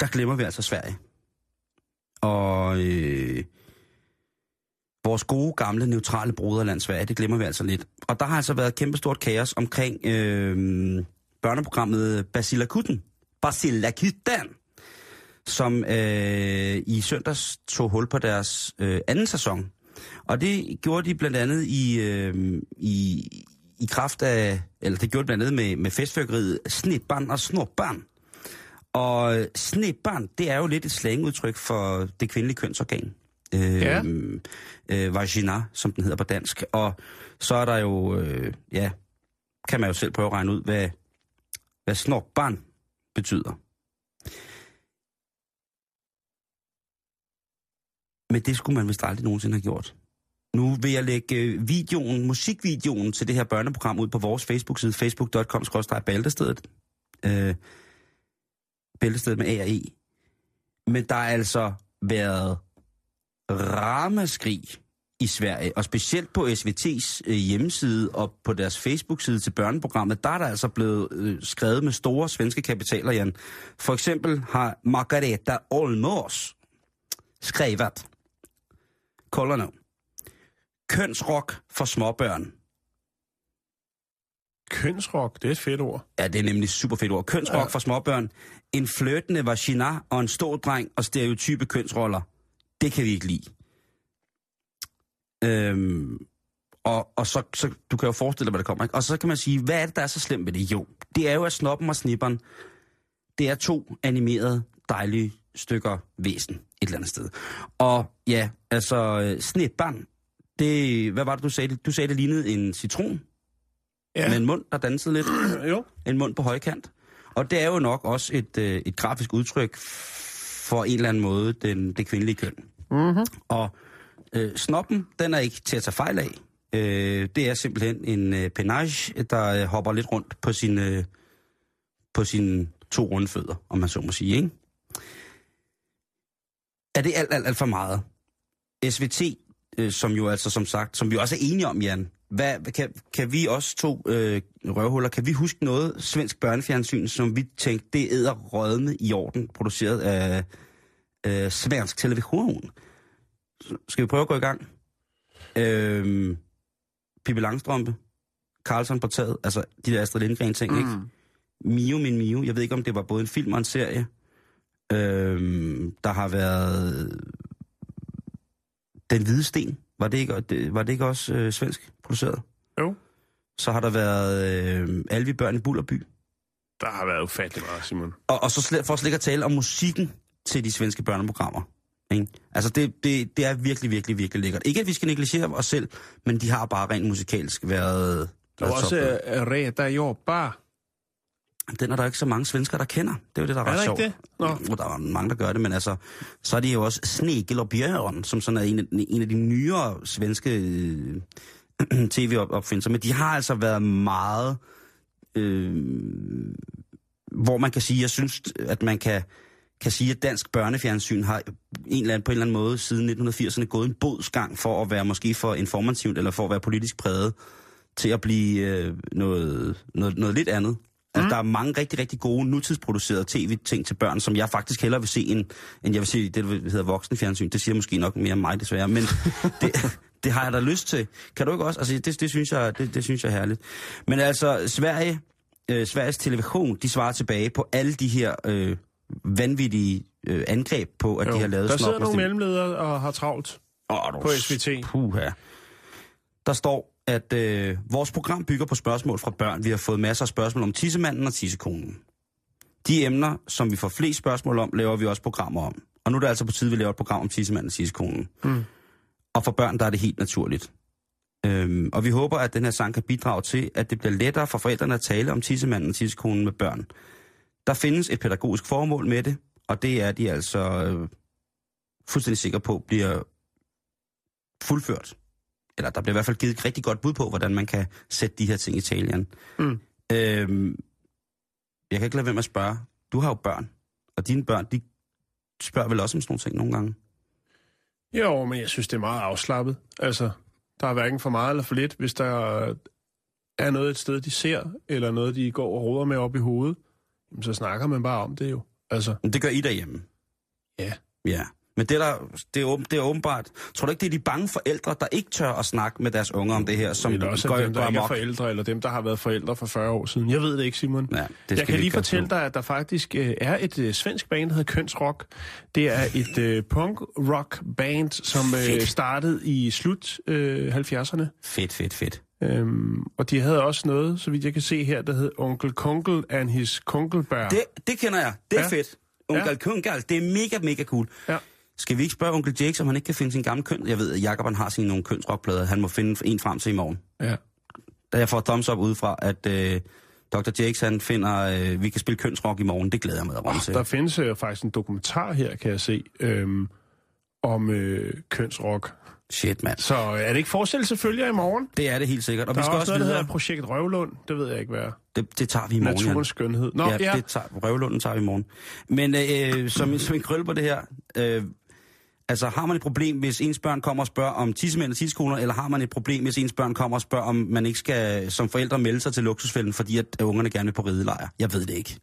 der glemmer vi altså Sverige. Og øh, vores gode, gamle, neutrale broderland Sverige, det glemmer vi altså lidt. Og der har altså været kæmpestort kaos omkring øh, børneprogrammet Basilakutten. Basilakutten, som øh, i søndags tog hul på deres øh, anden sæson. Og det gjorde de blandt andet i, øh, i, i kraft af, eller det gjorde de blandt andet med, med festfyrkeriet Snitbarn og Snorbarn. Og øh, snitbarn, det er jo lidt et slangudtryk for det kvindelige kønsorgan. Øh, Ja. øh, vagina, som den hedder på dansk. Og så er der jo, øh, ja, kan man jo selv prøve at regne ud, hvad, hvad snorbarn betyder. Men det skulle man vist aldrig nogensinde have gjort. Nu vil jeg lægge øh, videoen, musikvideoen til det her børneprogram ud på vores Facebook-side, facebook.com-bæltestedet. Øh, bæltestedet med A og E. Men der er altså været ramaskrig i Sverige, og specielt på SVT's øh, hjemmeside og på deres Facebook-side til børneprogrammet, der er der altså blevet øh, skrevet med store svenske kapitaler, Jan. For eksempel har Margareta Olmos skrevet, kolder nu, kønsrock for småbørn. Kønsrock, det er et fedt ord. Ja, det er nemlig super fedt ord. Kønsrock ja. for småbørn. En flirtende vagina og en stor dreng og stereotype kønsroller. Det kan vi ikke lide. Øhm, og, og så, så, du kan jo forestille dig, hvad der kommer. Ikke? Og så kan man sige, hvad er det, der er så slemt ved det? Jo, det er jo, at Snoppen og Snipperen, det er to animerede, dejlige stykker væsen et eller andet sted. Og ja, altså, øh, Snipperen, det, hvad var det, du sagde? Du sagde, det lignede en citron Ja. med en mund, der dansede lidt Jo. en mund på højkant. Og det er jo nok også et, øh, et grafisk udtryk for en eller anden måde den, det kvindelige køn. Mm-hmm. Og øh, snoppen, den er ikke til at tage fejl af. Øh, det er simpelthen en øh, penage, der øh, hopper lidt rundt på sine, øh, på sine to runde fødder, om man så må sige. Ikke? Er det alt, alt, alt for meget? SVT, øh, som jo altså som sagt, som vi også er enige om, Jan, hvad, kan, kan vi også to øh, røvhuller, kan vi huske noget svensk børnefjernsyn, som vi tænkte, det æder rødme i orden, produceret af øh, svensk television? Skal vi prøve at gå i gang? Øh, Pippi Langstrømpe, Carlson på taget, altså de der Astrid Lindgren ting, mm. ikke? Mio min Mio, jeg ved ikke, om det var både en film og en serie. Øh, der har været Den Hvide Sten, var det ikke, var det ikke også øh, svensk produceret? Jo. Så har der været øh, Alvi Børn i Bullerby. Der har været ufattelig meget, Simon. Og, og så slet, for slet ikke at tale om musikken til de svenske børneprogrammer. Ikke? Altså det, det, det er virkelig, virkelig, virkelig lækkert. Ikke at vi skal negligere os selv, men de har bare rent musikalsk været... Var også uh, Reda Jobba. Den er der ikke så mange svensker, der kender. Det er jo det, der er, Er ret der sjovt. ikke det? Nå. Og der er mange, der gør det, men altså, så er de jo også Snegel og Bjørn, som sådan er en af, en af de nyere svenske øh, tv-opfindelser. Men de har altså været meget... Øh, hvor man kan sige, jeg synes, at man kan, kan sige, at dansk børnefjernsyn har en eller anden, på en eller anden måde siden 1980'erne gået en bodsgang for at være måske for informativt eller for at være politisk præget til at blive øh, noget, noget, noget lidt andet. Altså, der er mange rigtig, rigtig gode nutidsproducerede tv-ting til børn, som jeg faktisk hellere vil se, end, end jeg vil se det, der hedder voksenfjernsyn. Det siger måske nok mere om mig, desværre. Men det, det har jeg da lyst til. Kan du ikke også? Altså, det, det, synes, jeg, det, det synes jeg er herligt. Men altså, Sverige, øh, Sveriges Television, de svarer tilbage på alle de her øh, vanvittige øh, angreb på, at Jo. de har lavet Der sidder nogle mellemledere og har travlt. Åh, på SVT. Puha. Der står, at øh, vores program bygger på spørgsmål fra børn. Vi har fået masser af spørgsmål om tissemanden og tissekonen. De emner, som vi får flest spørgsmål om, laver vi også programmer om. Og nu er det altså på tide, vi laver et program om tissemanden og tissekonen. Mm. Og for børn, der er det helt naturligt. Øhm, og vi håber, at den her sang kan bidrage til, at det bliver lettere for forældrene at tale om tissemanden og tissekonen med børn. Der findes et pædagogisk formål med det, og det er de altså øh, fuldstændig sikre på bliver fuldført. Eller der bliver i hvert fald givet et rigtig godt bud på, hvordan man kan sætte de her ting i talen. Mm. Øhm, jeg kan ikke lade være med at spørge. Du har jo børn, og dine børn, de spørger vel også om sådan nogle ting nogle gange. Jo, men jeg synes, det er meget afslappet. Altså, der er hverken for meget eller for lidt. Hvis der er noget et sted, de ser, eller noget, de går og råder med op i hovedet, så snakker man bare om det jo. Altså, Men det gør I derhjemme. Ja. Ja. Men det, der, det, er, åben- det er åbenbart... Tror du ikke, det er de bange forældre, der ikke tør at snakke med deres unger om det her, som eller også går, dem, der går ikke er forældre, eller dem, der har været forældre for 40 år siden. Jeg ved det ikke, Simon. Ja, det jeg kan lige fortælle dig, at der faktisk øh, er et øh, svensk band, der hedder Kønsrock. Det er et øh, punk-rock-band, som øh, Fedt. startede i slut øh, 70'erne. Fedt, fedt, fedt. Øhm, og de havde også noget, så vidt jeg kan se her, der hed Onkel Kunkel and his Kunkelbær. Det, det kender jeg. Det er Ja. fedt. Onkel Ja. Kungal, det er mega, mega cool. Ja. Skal vi ikke spørge onkel Jake, om han ikke kan finde sin gamle køn? Jeg ved, at Jacob han har sine nogle kønsrockplader. Han må finde en frem til i morgen. Ja. Da jeg får thumbs up udefra, at øh, Dr. Jakes han finder, øh, vi kan spille kønsrock i morgen. Det glæder jeg mig at til. Der findes øh, faktisk en dokumentar her, kan jeg se, øhm, om øh, kønsrock. Shit, mand. Så øh, er det ikke forestillet selvfølgelig i morgen? Det er det helt sikkert. Og Der vi er skal også også noget, der hedder Projekt Røvlund. Det ved jeg ikke, hvad er. Det, det tager vi i morgen. Naturens skønhed. Nå, ja, ja. det tager, røvlunden tager vi i morgen. Men øh, som, som en krølle på det her, øh, altså har man et problem, hvis ens børn kommer og spørger om tissemænd og tissekoner, eller har man et problem, hvis ens børn kommer og spørger, om man ikke skal som forældre melde sig til luksusfælden, fordi at ungerne gerne vil på ridelejr? Jeg ved det ikke.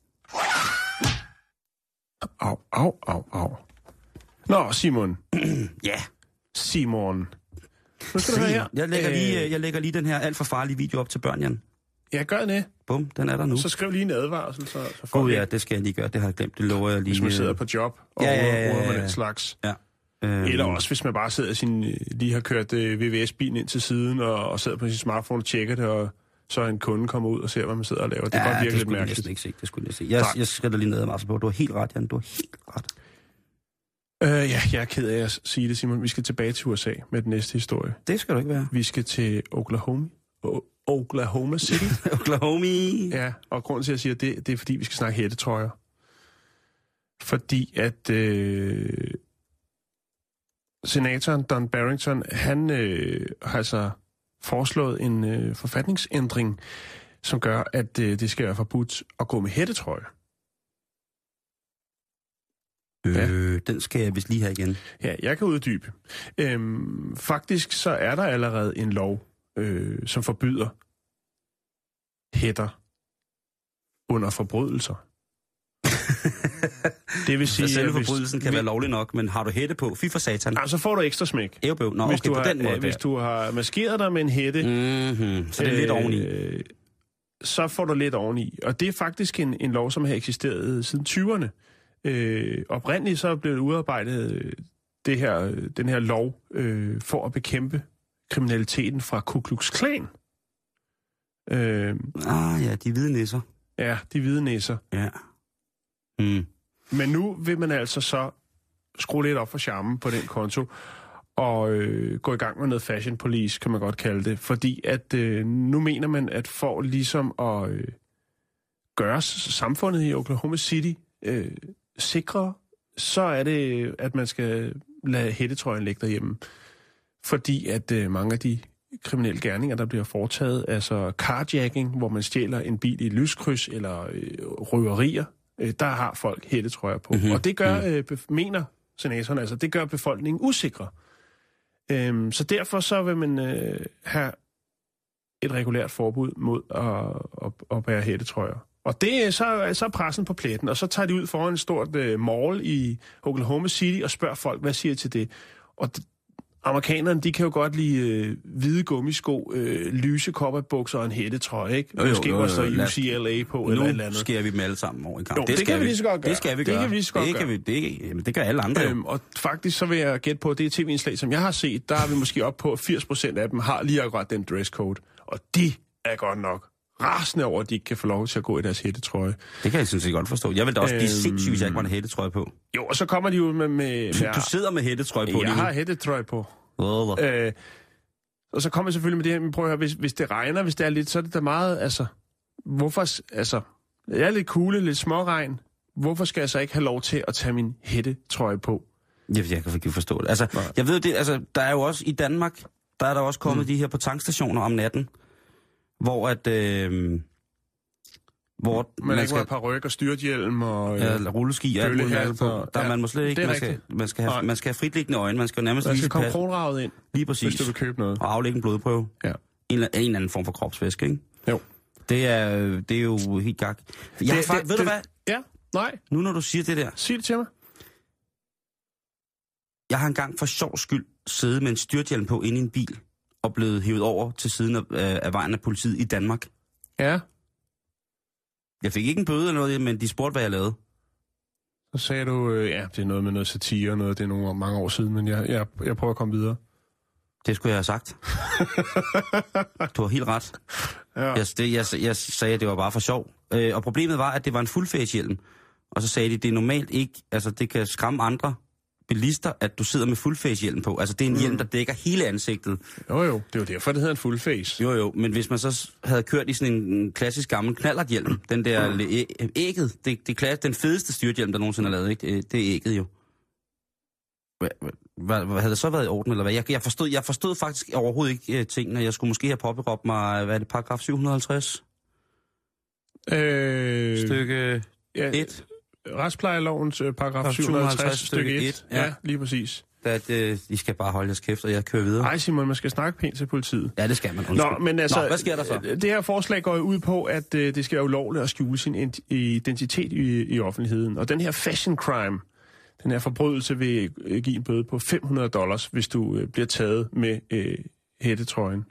Au, au, au, au. Nå, Simon. Ja. Simon. Nu skal du høre her. Jeg lægger, lige, Øh, øh, jeg lægger lige den her alt for farlige video op til børn, Jan. Ja, gør det. Bum, den er der nu. Så skriv lige en advarsel, så, så vi ja, det skal jeg lige gøre. Det har jeg glemt. Det lover jeg lige. hvis man øh, sidder på job og Ja, ja, ja, ja, ja, med ja. den slags. Ja. Øhm, Eller også, hvis man bare sidder sin, lige har kørt øh, VVS-bilen ind til siden, og, og sidder på sin smartphone og tjekker det, og så en kunde kommer ud og ser, hvad man sidder og laver. Det kan godt virke det lidt skulle jeg mærkeligt. ikke se. Det skulle jeg se. Jeg, Tak. jeg skal da lige ned og på. Du har helt ret, Jan. Du har helt ret. Øh, ja, jeg er ked af at sige det, Simon. Vi skal tilbage til USA med den næste historie. Det skal du ikke være. Vi skal til Oklahoma. O- Oklahoma City. Oklahoma. ja, og grunden til, at jeg siger det, det er, fordi vi skal snakke hættetrøjer. Fordi at øh, senatoren Don Barrington, han øh, har altså foreslået en øh, forfatningsændring, som gør, at øh, det skal være forbudt at gå med hættetrøje. Ja. Øh, den skal jeg vist lige have igen. Ja, jeg kan uddybe. Øhm, faktisk så er der allerede en lov, øh, som forbyder hætter under forbrydelser. det vil sige, selve at hvis- forbrydelsen kan vi- være lovlig nok, men har du hætte på? Fy for satan. Ah, så får du ekstra smæk. Ævbøv. Nå, hvis, okay, du på har, den måde. øh, hvis du har maskeret dig med en hætte, Mm-hmm. Så det er lidt oveni. øh, så får du lidt oveni. Og det er faktisk en, en lov, som har eksisteret siden 20'erne. Øh, oprindeligt så blev det udarbejdet øh, det her, øh, den her lov øh, for at bekæmpe kriminaliteten fra Ku Klux Klan. Øh, Ah ja, de hvide nisser. ja, de hvide næser. Ja. Mm. Men nu vil man altså så skrue lidt op for charmen på den konto, og øh, gå i gang med noget fashion police, kan man godt kalde det. Fordi at øh, nu mener man, at for ligesom at øh, gøre samfundet i Oklahoma City øh, sikre, så er det, at man skal lade hættetrøjen ligge derhjemme. Fordi at øh, mange af de kriminelle gerninger, der bliver foretaget, altså carjacking, hvor man stjæler en bil i et lyskryds, eller øh, røverier, øh, der har folk hættetrøjer på. Mhm. Mm-hmm. Og det gør, øh, bef- mener senatoren, altså, det gør befolkningen usikre. Øhm, så derfor så vil man øh, have et regulært forbud mod at, at, at bære hættetrøjer. Og det er så, så er pressen på pletten, og så tager de ud foran et stort øh, mall i Oklahoma City og spørger folk, hvad siger I til det? Og amerikanerne, de kan jo godt lide øh, hvide gummisko, øh, lyse kopperbukser og en hættetrøje, ikke? Jo, jo, Måske jo, jo, også lad- UCLA på, eller et eller Nu andet. skærer vi dem alle sammen over en kamp. Jo, det kan vi lige så godt gøre. Det skal vi Det gøre. kan vi lige så godt det gøre. Kan vi, det, jamen, det gør alle andre. Øhm, og faktisk så vil jeg gætte på, at det tv-indslag, som jeg har set, der er vi måske op på, at 80% af dem har lige akkurat den dresscode. Og de er godt nok rasende over, at de ikke kan få lov til at gå i deres hættetrøje. det kan jeg sådan set godt forstå. Jeg vil da også blive Øhm. sindssyg, hvis jeg ikke var en hættetrøje på. Jo, og så kommer de ud med... med, med Du sidder med hættetrøje på jeg lige nu. har hættetrøje på. Åh, Øh, og så kommer jeg selvfølgelig med det her, men prøv at høre, hvis, hvis det regner, hvis det er lidt, så er det da meget, altså, hvorfor, altså, jeg er lidt kugle, lidt småregn, hvorfor skal jeg så ikke have lov til at tage min hættetrøje på? Jeg, jeg kan ikke forstå det. Altså, Nej. jeg ved det, altså, der er jo også i Danmark, der er der også kommet mm. de her på tankstationer om natten, hvor at, øh, hvor Man, man, man skal have par ryg og styrthjelm og... ja, rulleski og alt muligt på. Der, ja, man må slet det ikke, man skal, man, skal have, Nej. man skal have fritliggende øjne, man skal jo nærmest Man skal komme kronravet ind, lige hvis præcis, du vil købe noget. og aflægge en blodprøve. Ja. En, eller- en eller anden form for kropsvæske, ikke? Jo. Det er, det er jo helt gak. Jeg det, har faktisk, ved du hvad? Ja, nej, Nu når du siger det der, sig det til mig. jeg har engang for sjov skyld siddet med en styrthjelm på inde i en bil, og blevet hævet over til siden af, øh, af vejen af politiet i Danmark. Ja, Jeg fik ikke en bøde eller noget, men de spurgte, hvad jeg lavede. så sagde du, øh, ja, det er noget med noget satire og noget, det er nogle mange år siden, men jeg, jeg, jeg prøver at komme videre. Det skulle jeg have sagt. du har helt ret. Ja. Jeg, det, jeg, jeg sagde, at det var bare for sjov. Øh, og problemet var, at det var en fuldfæshjelm. Og så sagde de, det er normalt ikke, altså det kan skræmme andre bilister, at du sidder med fuldfæshjelm på. Altså det er en hjelm, der dækker hele ansigtet. Jo, jo, det er jo derfor, det hedder en full face. Jo, jo, men hvis man så havde kørt i sådan en klassisk gammel knallerthjelm, den der æ- ægget, det, det er den fedeste styrthjelm, der nogensinde er lavet, ikke? Det, er ægget jo. Hvad, hvad, havde det så været i orden, eller hvad? Jeg, jeg, forstod, jeg forstod faktisk overhovedet ikke uh, tingene. Jeg skulle måske have påberåbt mig, hvad er det, paragraf 750? Øh, Stykke ja, 1. Retsplejelovens øh, paragraf Paragraf 750 stykke stykke 1. et, Ja. ja. lige præcis. At, uh, I skal bare holde jeres kæft, og jeg kører videre. Ej, Simon, man skal snakke pænt til politiet. Ja, det skal man. Undskyld. Nå, men altså, Nå, hvad sker der så? Det her forslag går jo ud på, at øh, det skal være ulovligt at skjule sin identitet i, i offentligheden. Og den her fashion crime, den her forbrydelse vil øh, give en bøde på 500 dollars, hvis du øh, bliver taget med øh, hættetrøjen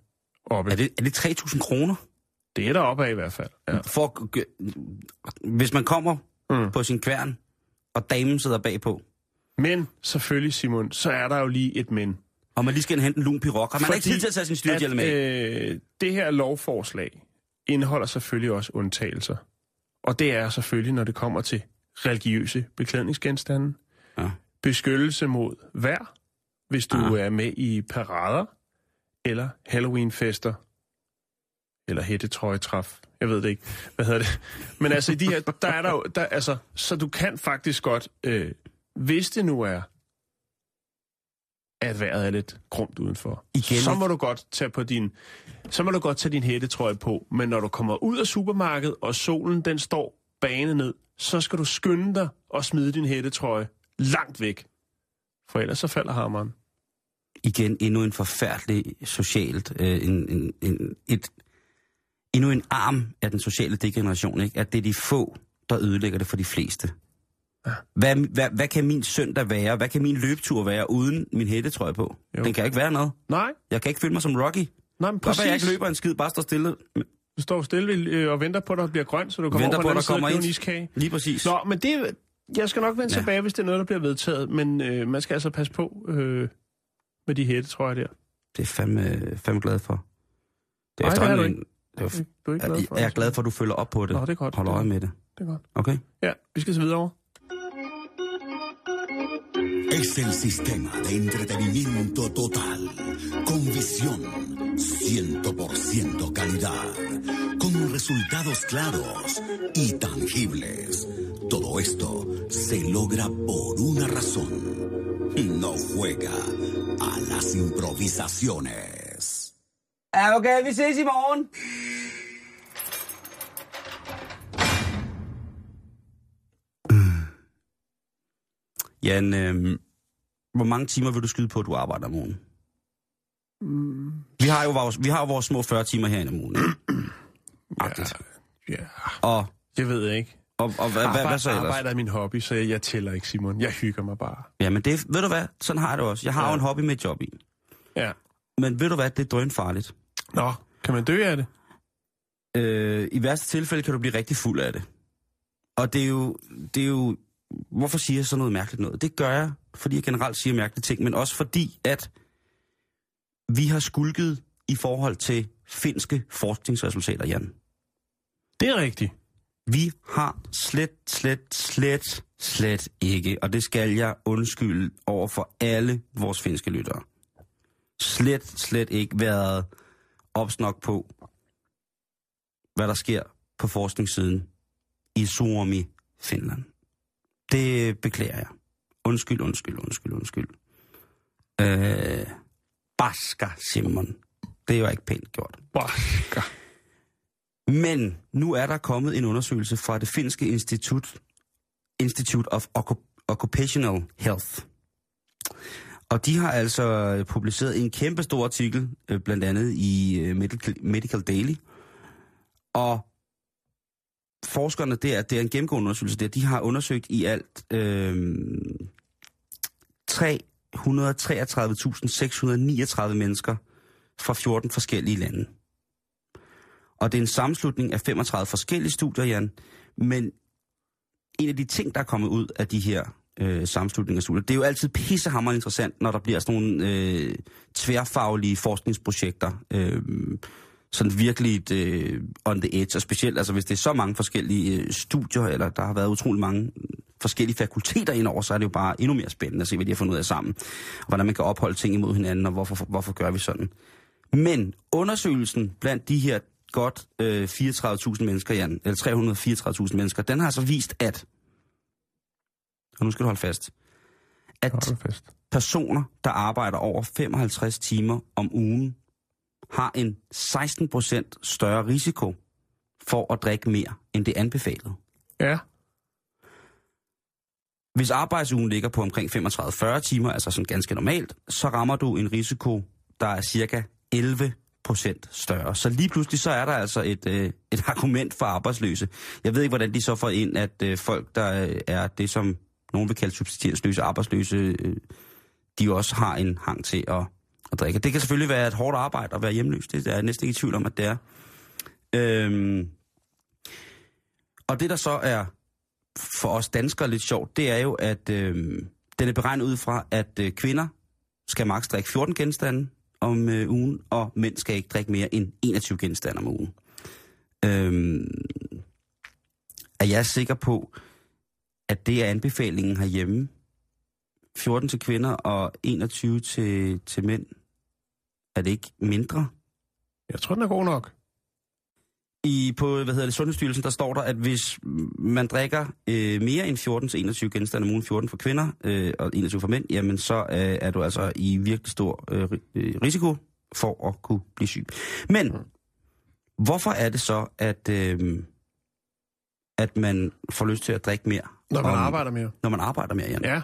oppe. Er det, er det 3.000 kroner? det er der oppe af i hvert fald. Ja. For, gø- hvis man kommer Mm. på sin kværn, og damen sidder bagpå, Men selvfølgelig, Simon, så er der jo lige et men. og man lige skal hente en lun pirok, og man har ikke Fordi tid til at tage sin styrthjelm af. øh, det her lovforslag indeholder selvfølgelig også undtagelser. Og det er selvfølgelig, når det kommer til religiøse beklædningsgenstande, Ja. beskyttelse mod vejr, hvis du Ah. er med i parader, eller Halloweenfester, eller hættetrøjetræf. Jeg ved det ikke. Hvad hedder det? Men altså, i de her, der er der jo, der, altså, så du kan faktisk godt, øh, hvis det nu er, at vejret er lidt grumt udenfor, Igen, så må du godt tage på din, så må du godt tage din hættetrøje på. Men når du kommer ud af supermarkedet, og solen den står bane ned, så skal du skynde dig og smide din hættetrøje langt væk. For ellers så falder hammeren. Igen endnu en forfærdelig socialt, øh, en, en, en, et, endnu en arm af den sociale degeneration, ikke? At det er de få, der ødelægger det for de fleste. Ja. Hvad, hvad, hvad kan min søndag være? Hvad kan min løbetur være uden min hættetrøje på? Jo. Den kan ikke være noget. Nej, Jeg kan ikke føle mig som Rocky. nej, men Præcis. Jeg præcis. ikke løber en skid, bare står stille. Du står stille øh, og venter på, at der bliver grønt, så du kommer Venter over på, på, den kommer en iskage. Lige præcis. Nå, men det, jeg skal nok vende Ja. tilbage, hvis det er noget, der bliver vedtaget. Men øh, man skal altså passe på øh, med de hættetrøjer der. Det er fandme, fandme glad for. Det er Nej, det er du en- Det var, Du er ikke glad for jeg er det? glad for, at du følger op på det. Nå, det er godt. Hold øje med det. Det er godt. Okay? Ja, vi skal så videre over. Es el sistema de entretenimiento total, con visión, 100% calidad, con resultados claros y tangibles. Todo esto se logra por una razón. No juega a las improvisaciones. Ja, okay, vi ses i morgen. Jan, øh, hvor mange timer vil du skyde på, at du arbejder om ugen? Vi har jo vores, vi har jo vores små 40 timer herinde om ugen. Agtigt. Ja, Og, det ved jeg ikke. og, og hvad, hvad, hvad så ellers? Arbejde er min hobby, så jeg, jeg tæller ikke, Simon. Jeg hygger mig bare. Ja, men det, ved du hvad, sådan har jeg det også. Jeg har Ja. jo en hobby med et job i. Ja. Men ved du hvad, det er drønfarligt. Nå, kan man dø af det? Øh, I værste tilfælde kan du blive rigtig fuld af det. Og det er jo, det er jo, hvorfor siger jeg så noget mærkeligt noget? Det gør jeg, fordi jeg generelt siger mærkelige ting, men også fordi, at vi har skulket i forhold til finske forskningsresultater, Jan. Det er rigtigt. Vi har slet, slet, slet, slet ikke, og det skal jeg undskylde over for alle vores finske lyttere. Slet, slet ikke været opsnok på, hvad der sker på forskningssiden i Suomi, Finland. Det beklager jeg. Undskyld, undskyld, undskyld, undskyld. Øh, Basker, Simon. Det er jo ikke pænt gjort. Basker. Men nu er der kommet en undersøgelse fra det finske institut, Institute of Occup- Occupational Health. Og de har altså øh, publiceret en kæmpe stor artikel, øh, blandt andet i øh, Medical, Medical Daily. Og forskerne der, det er en gennemgående undersøgelse der, de har undersøgt i alt øh, 333.639 mennesker fra 14 forskellige lande. Og det er en sammenslutning af 35 forskellige studier, Jan. Men en af de ting, der er kommet ud af de her øh, sammenslutning af studier, det er jo altid pissehammerende interessant, når der bliver sådan nogle øh, tværfaglige forskningsprojekter. Øh, sådan virkelig øh, on the edge, og specielt altså, hvis det er så mange forskellige øh, studier, eller der har været utrolig mange forskellige fakulteter indover, så er det jo bare endnu mere spændende at se, hvad de har fundet ud af sammen. Og hvordan man kan opholde ting imod hinanden, og hvorfor, hvorfor gør vi sådan. Men undersøgelsen blandt de her godt øh, 34.000 mennesker, Jan, eller 334.000 mennesker, den har så vist, at, og nu skal du holde fast, at Hold fast. personer, der arbejder over 55 timer om ugen, har en 16% større risiko for at drikke mere, end det anbefalede. Ja. Hvis arbejdsugen ligger på omkring 35-40 timer, altså sådan ganske normalt, så rammer du en risiko, der er cirka 11 procent større. Så lige pludselig så er der altså et, øh, et argument for arbejdsløse. Jeg ved ikke, hvordan de så får ind, at øh, folk, der øh, er det, som nogen vil kalde subsistensløse, arbejdsløse, øh, de også har en hang til at, at drikke. Det kan selvfølgelig være et hårdt arbejde at være hjemløs. Det er jeg næsten ikke i tvivl om, at det er. Øhm, og det, der så er for os danskere lidt sjovt, det er jo, at øh, den er beregnet ud fra, at øh, kvinder skal maks drikke 14 genstande om øh, ugen, og mænd skal ikke drikke mere end 21 genstande om ugen. Øhm, er jeg sikker på, at det er anbefalingen herhjemme? 14 til kvinder og 21 til, til mænd. Er det ikke mindre? Jeg tror, den er god nok. I, på hvad hedder det, Sundhedsstyrelsen, der står der, at hvis man drikker øh, mere end 14 til 21 genstande om ugen, 14 for kvinder øh, og 21 for mænd, jamen så øh, er du altså i virkelig stor øh, øh, risiko for at kunne blive syg. Men hvorfor er det så, at, øh, at man får lyst til at drikke mere? Når man om- arbejder mere. Når man arbejder mere, Jan. Ja.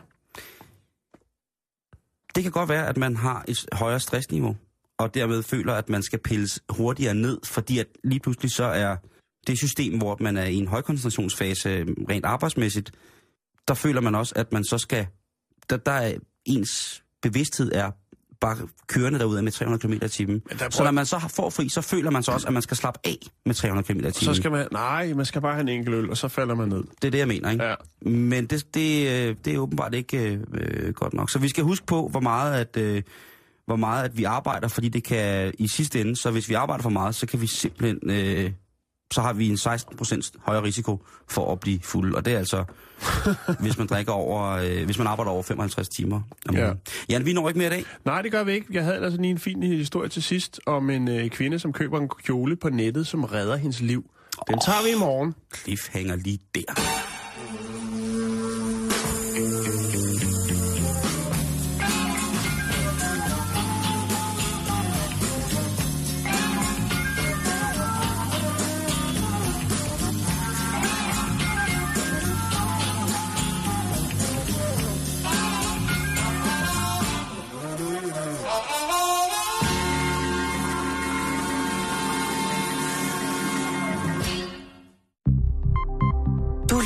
Det kan godt være, at man har et højere stressniveau, og dermed føler, at man skal pilles hurtigere ned, fordi at lige pludselig så er det system, hvor man er i en højkoncentrationsfase øh, rent arbejdsmæssigt, der føler man også, at man så skal... Der, der er ens bevidsthed er bare kørende derude med 300 km i timen. Så når man så får fri, så føler man så også, at man skal slappe af med 300 km i timen. Så skal man... Nej, man skal bare have en enkelt øl, og så falder man ned. Det er det, jeg mener, ikke? Ja. Men det, det, øh, det er åbenbart ikke øh, godt nok. Så vi skal huske på, hvor meget, at, øh, hvor meget at vi arbejder, fordi det kan i sidste ende, så hvis vi arbejder for meget, så kan vi simpelthen, øh, så har vi en 16% højere risiko for at blive fuld. Og det er altså, hvis man drikker over, øh, hvis man arbejder over 55 timer om Ja. ugen. Jan, vi når ikke mere i dag. Nej, det gør vi ikke. Jeg havde altså lige en fin historie til sidst om en øh, kvinde, som køber en kjole på nettet, som redder hendes liv. Den tager vi i morgen. Cliffhanger lige der.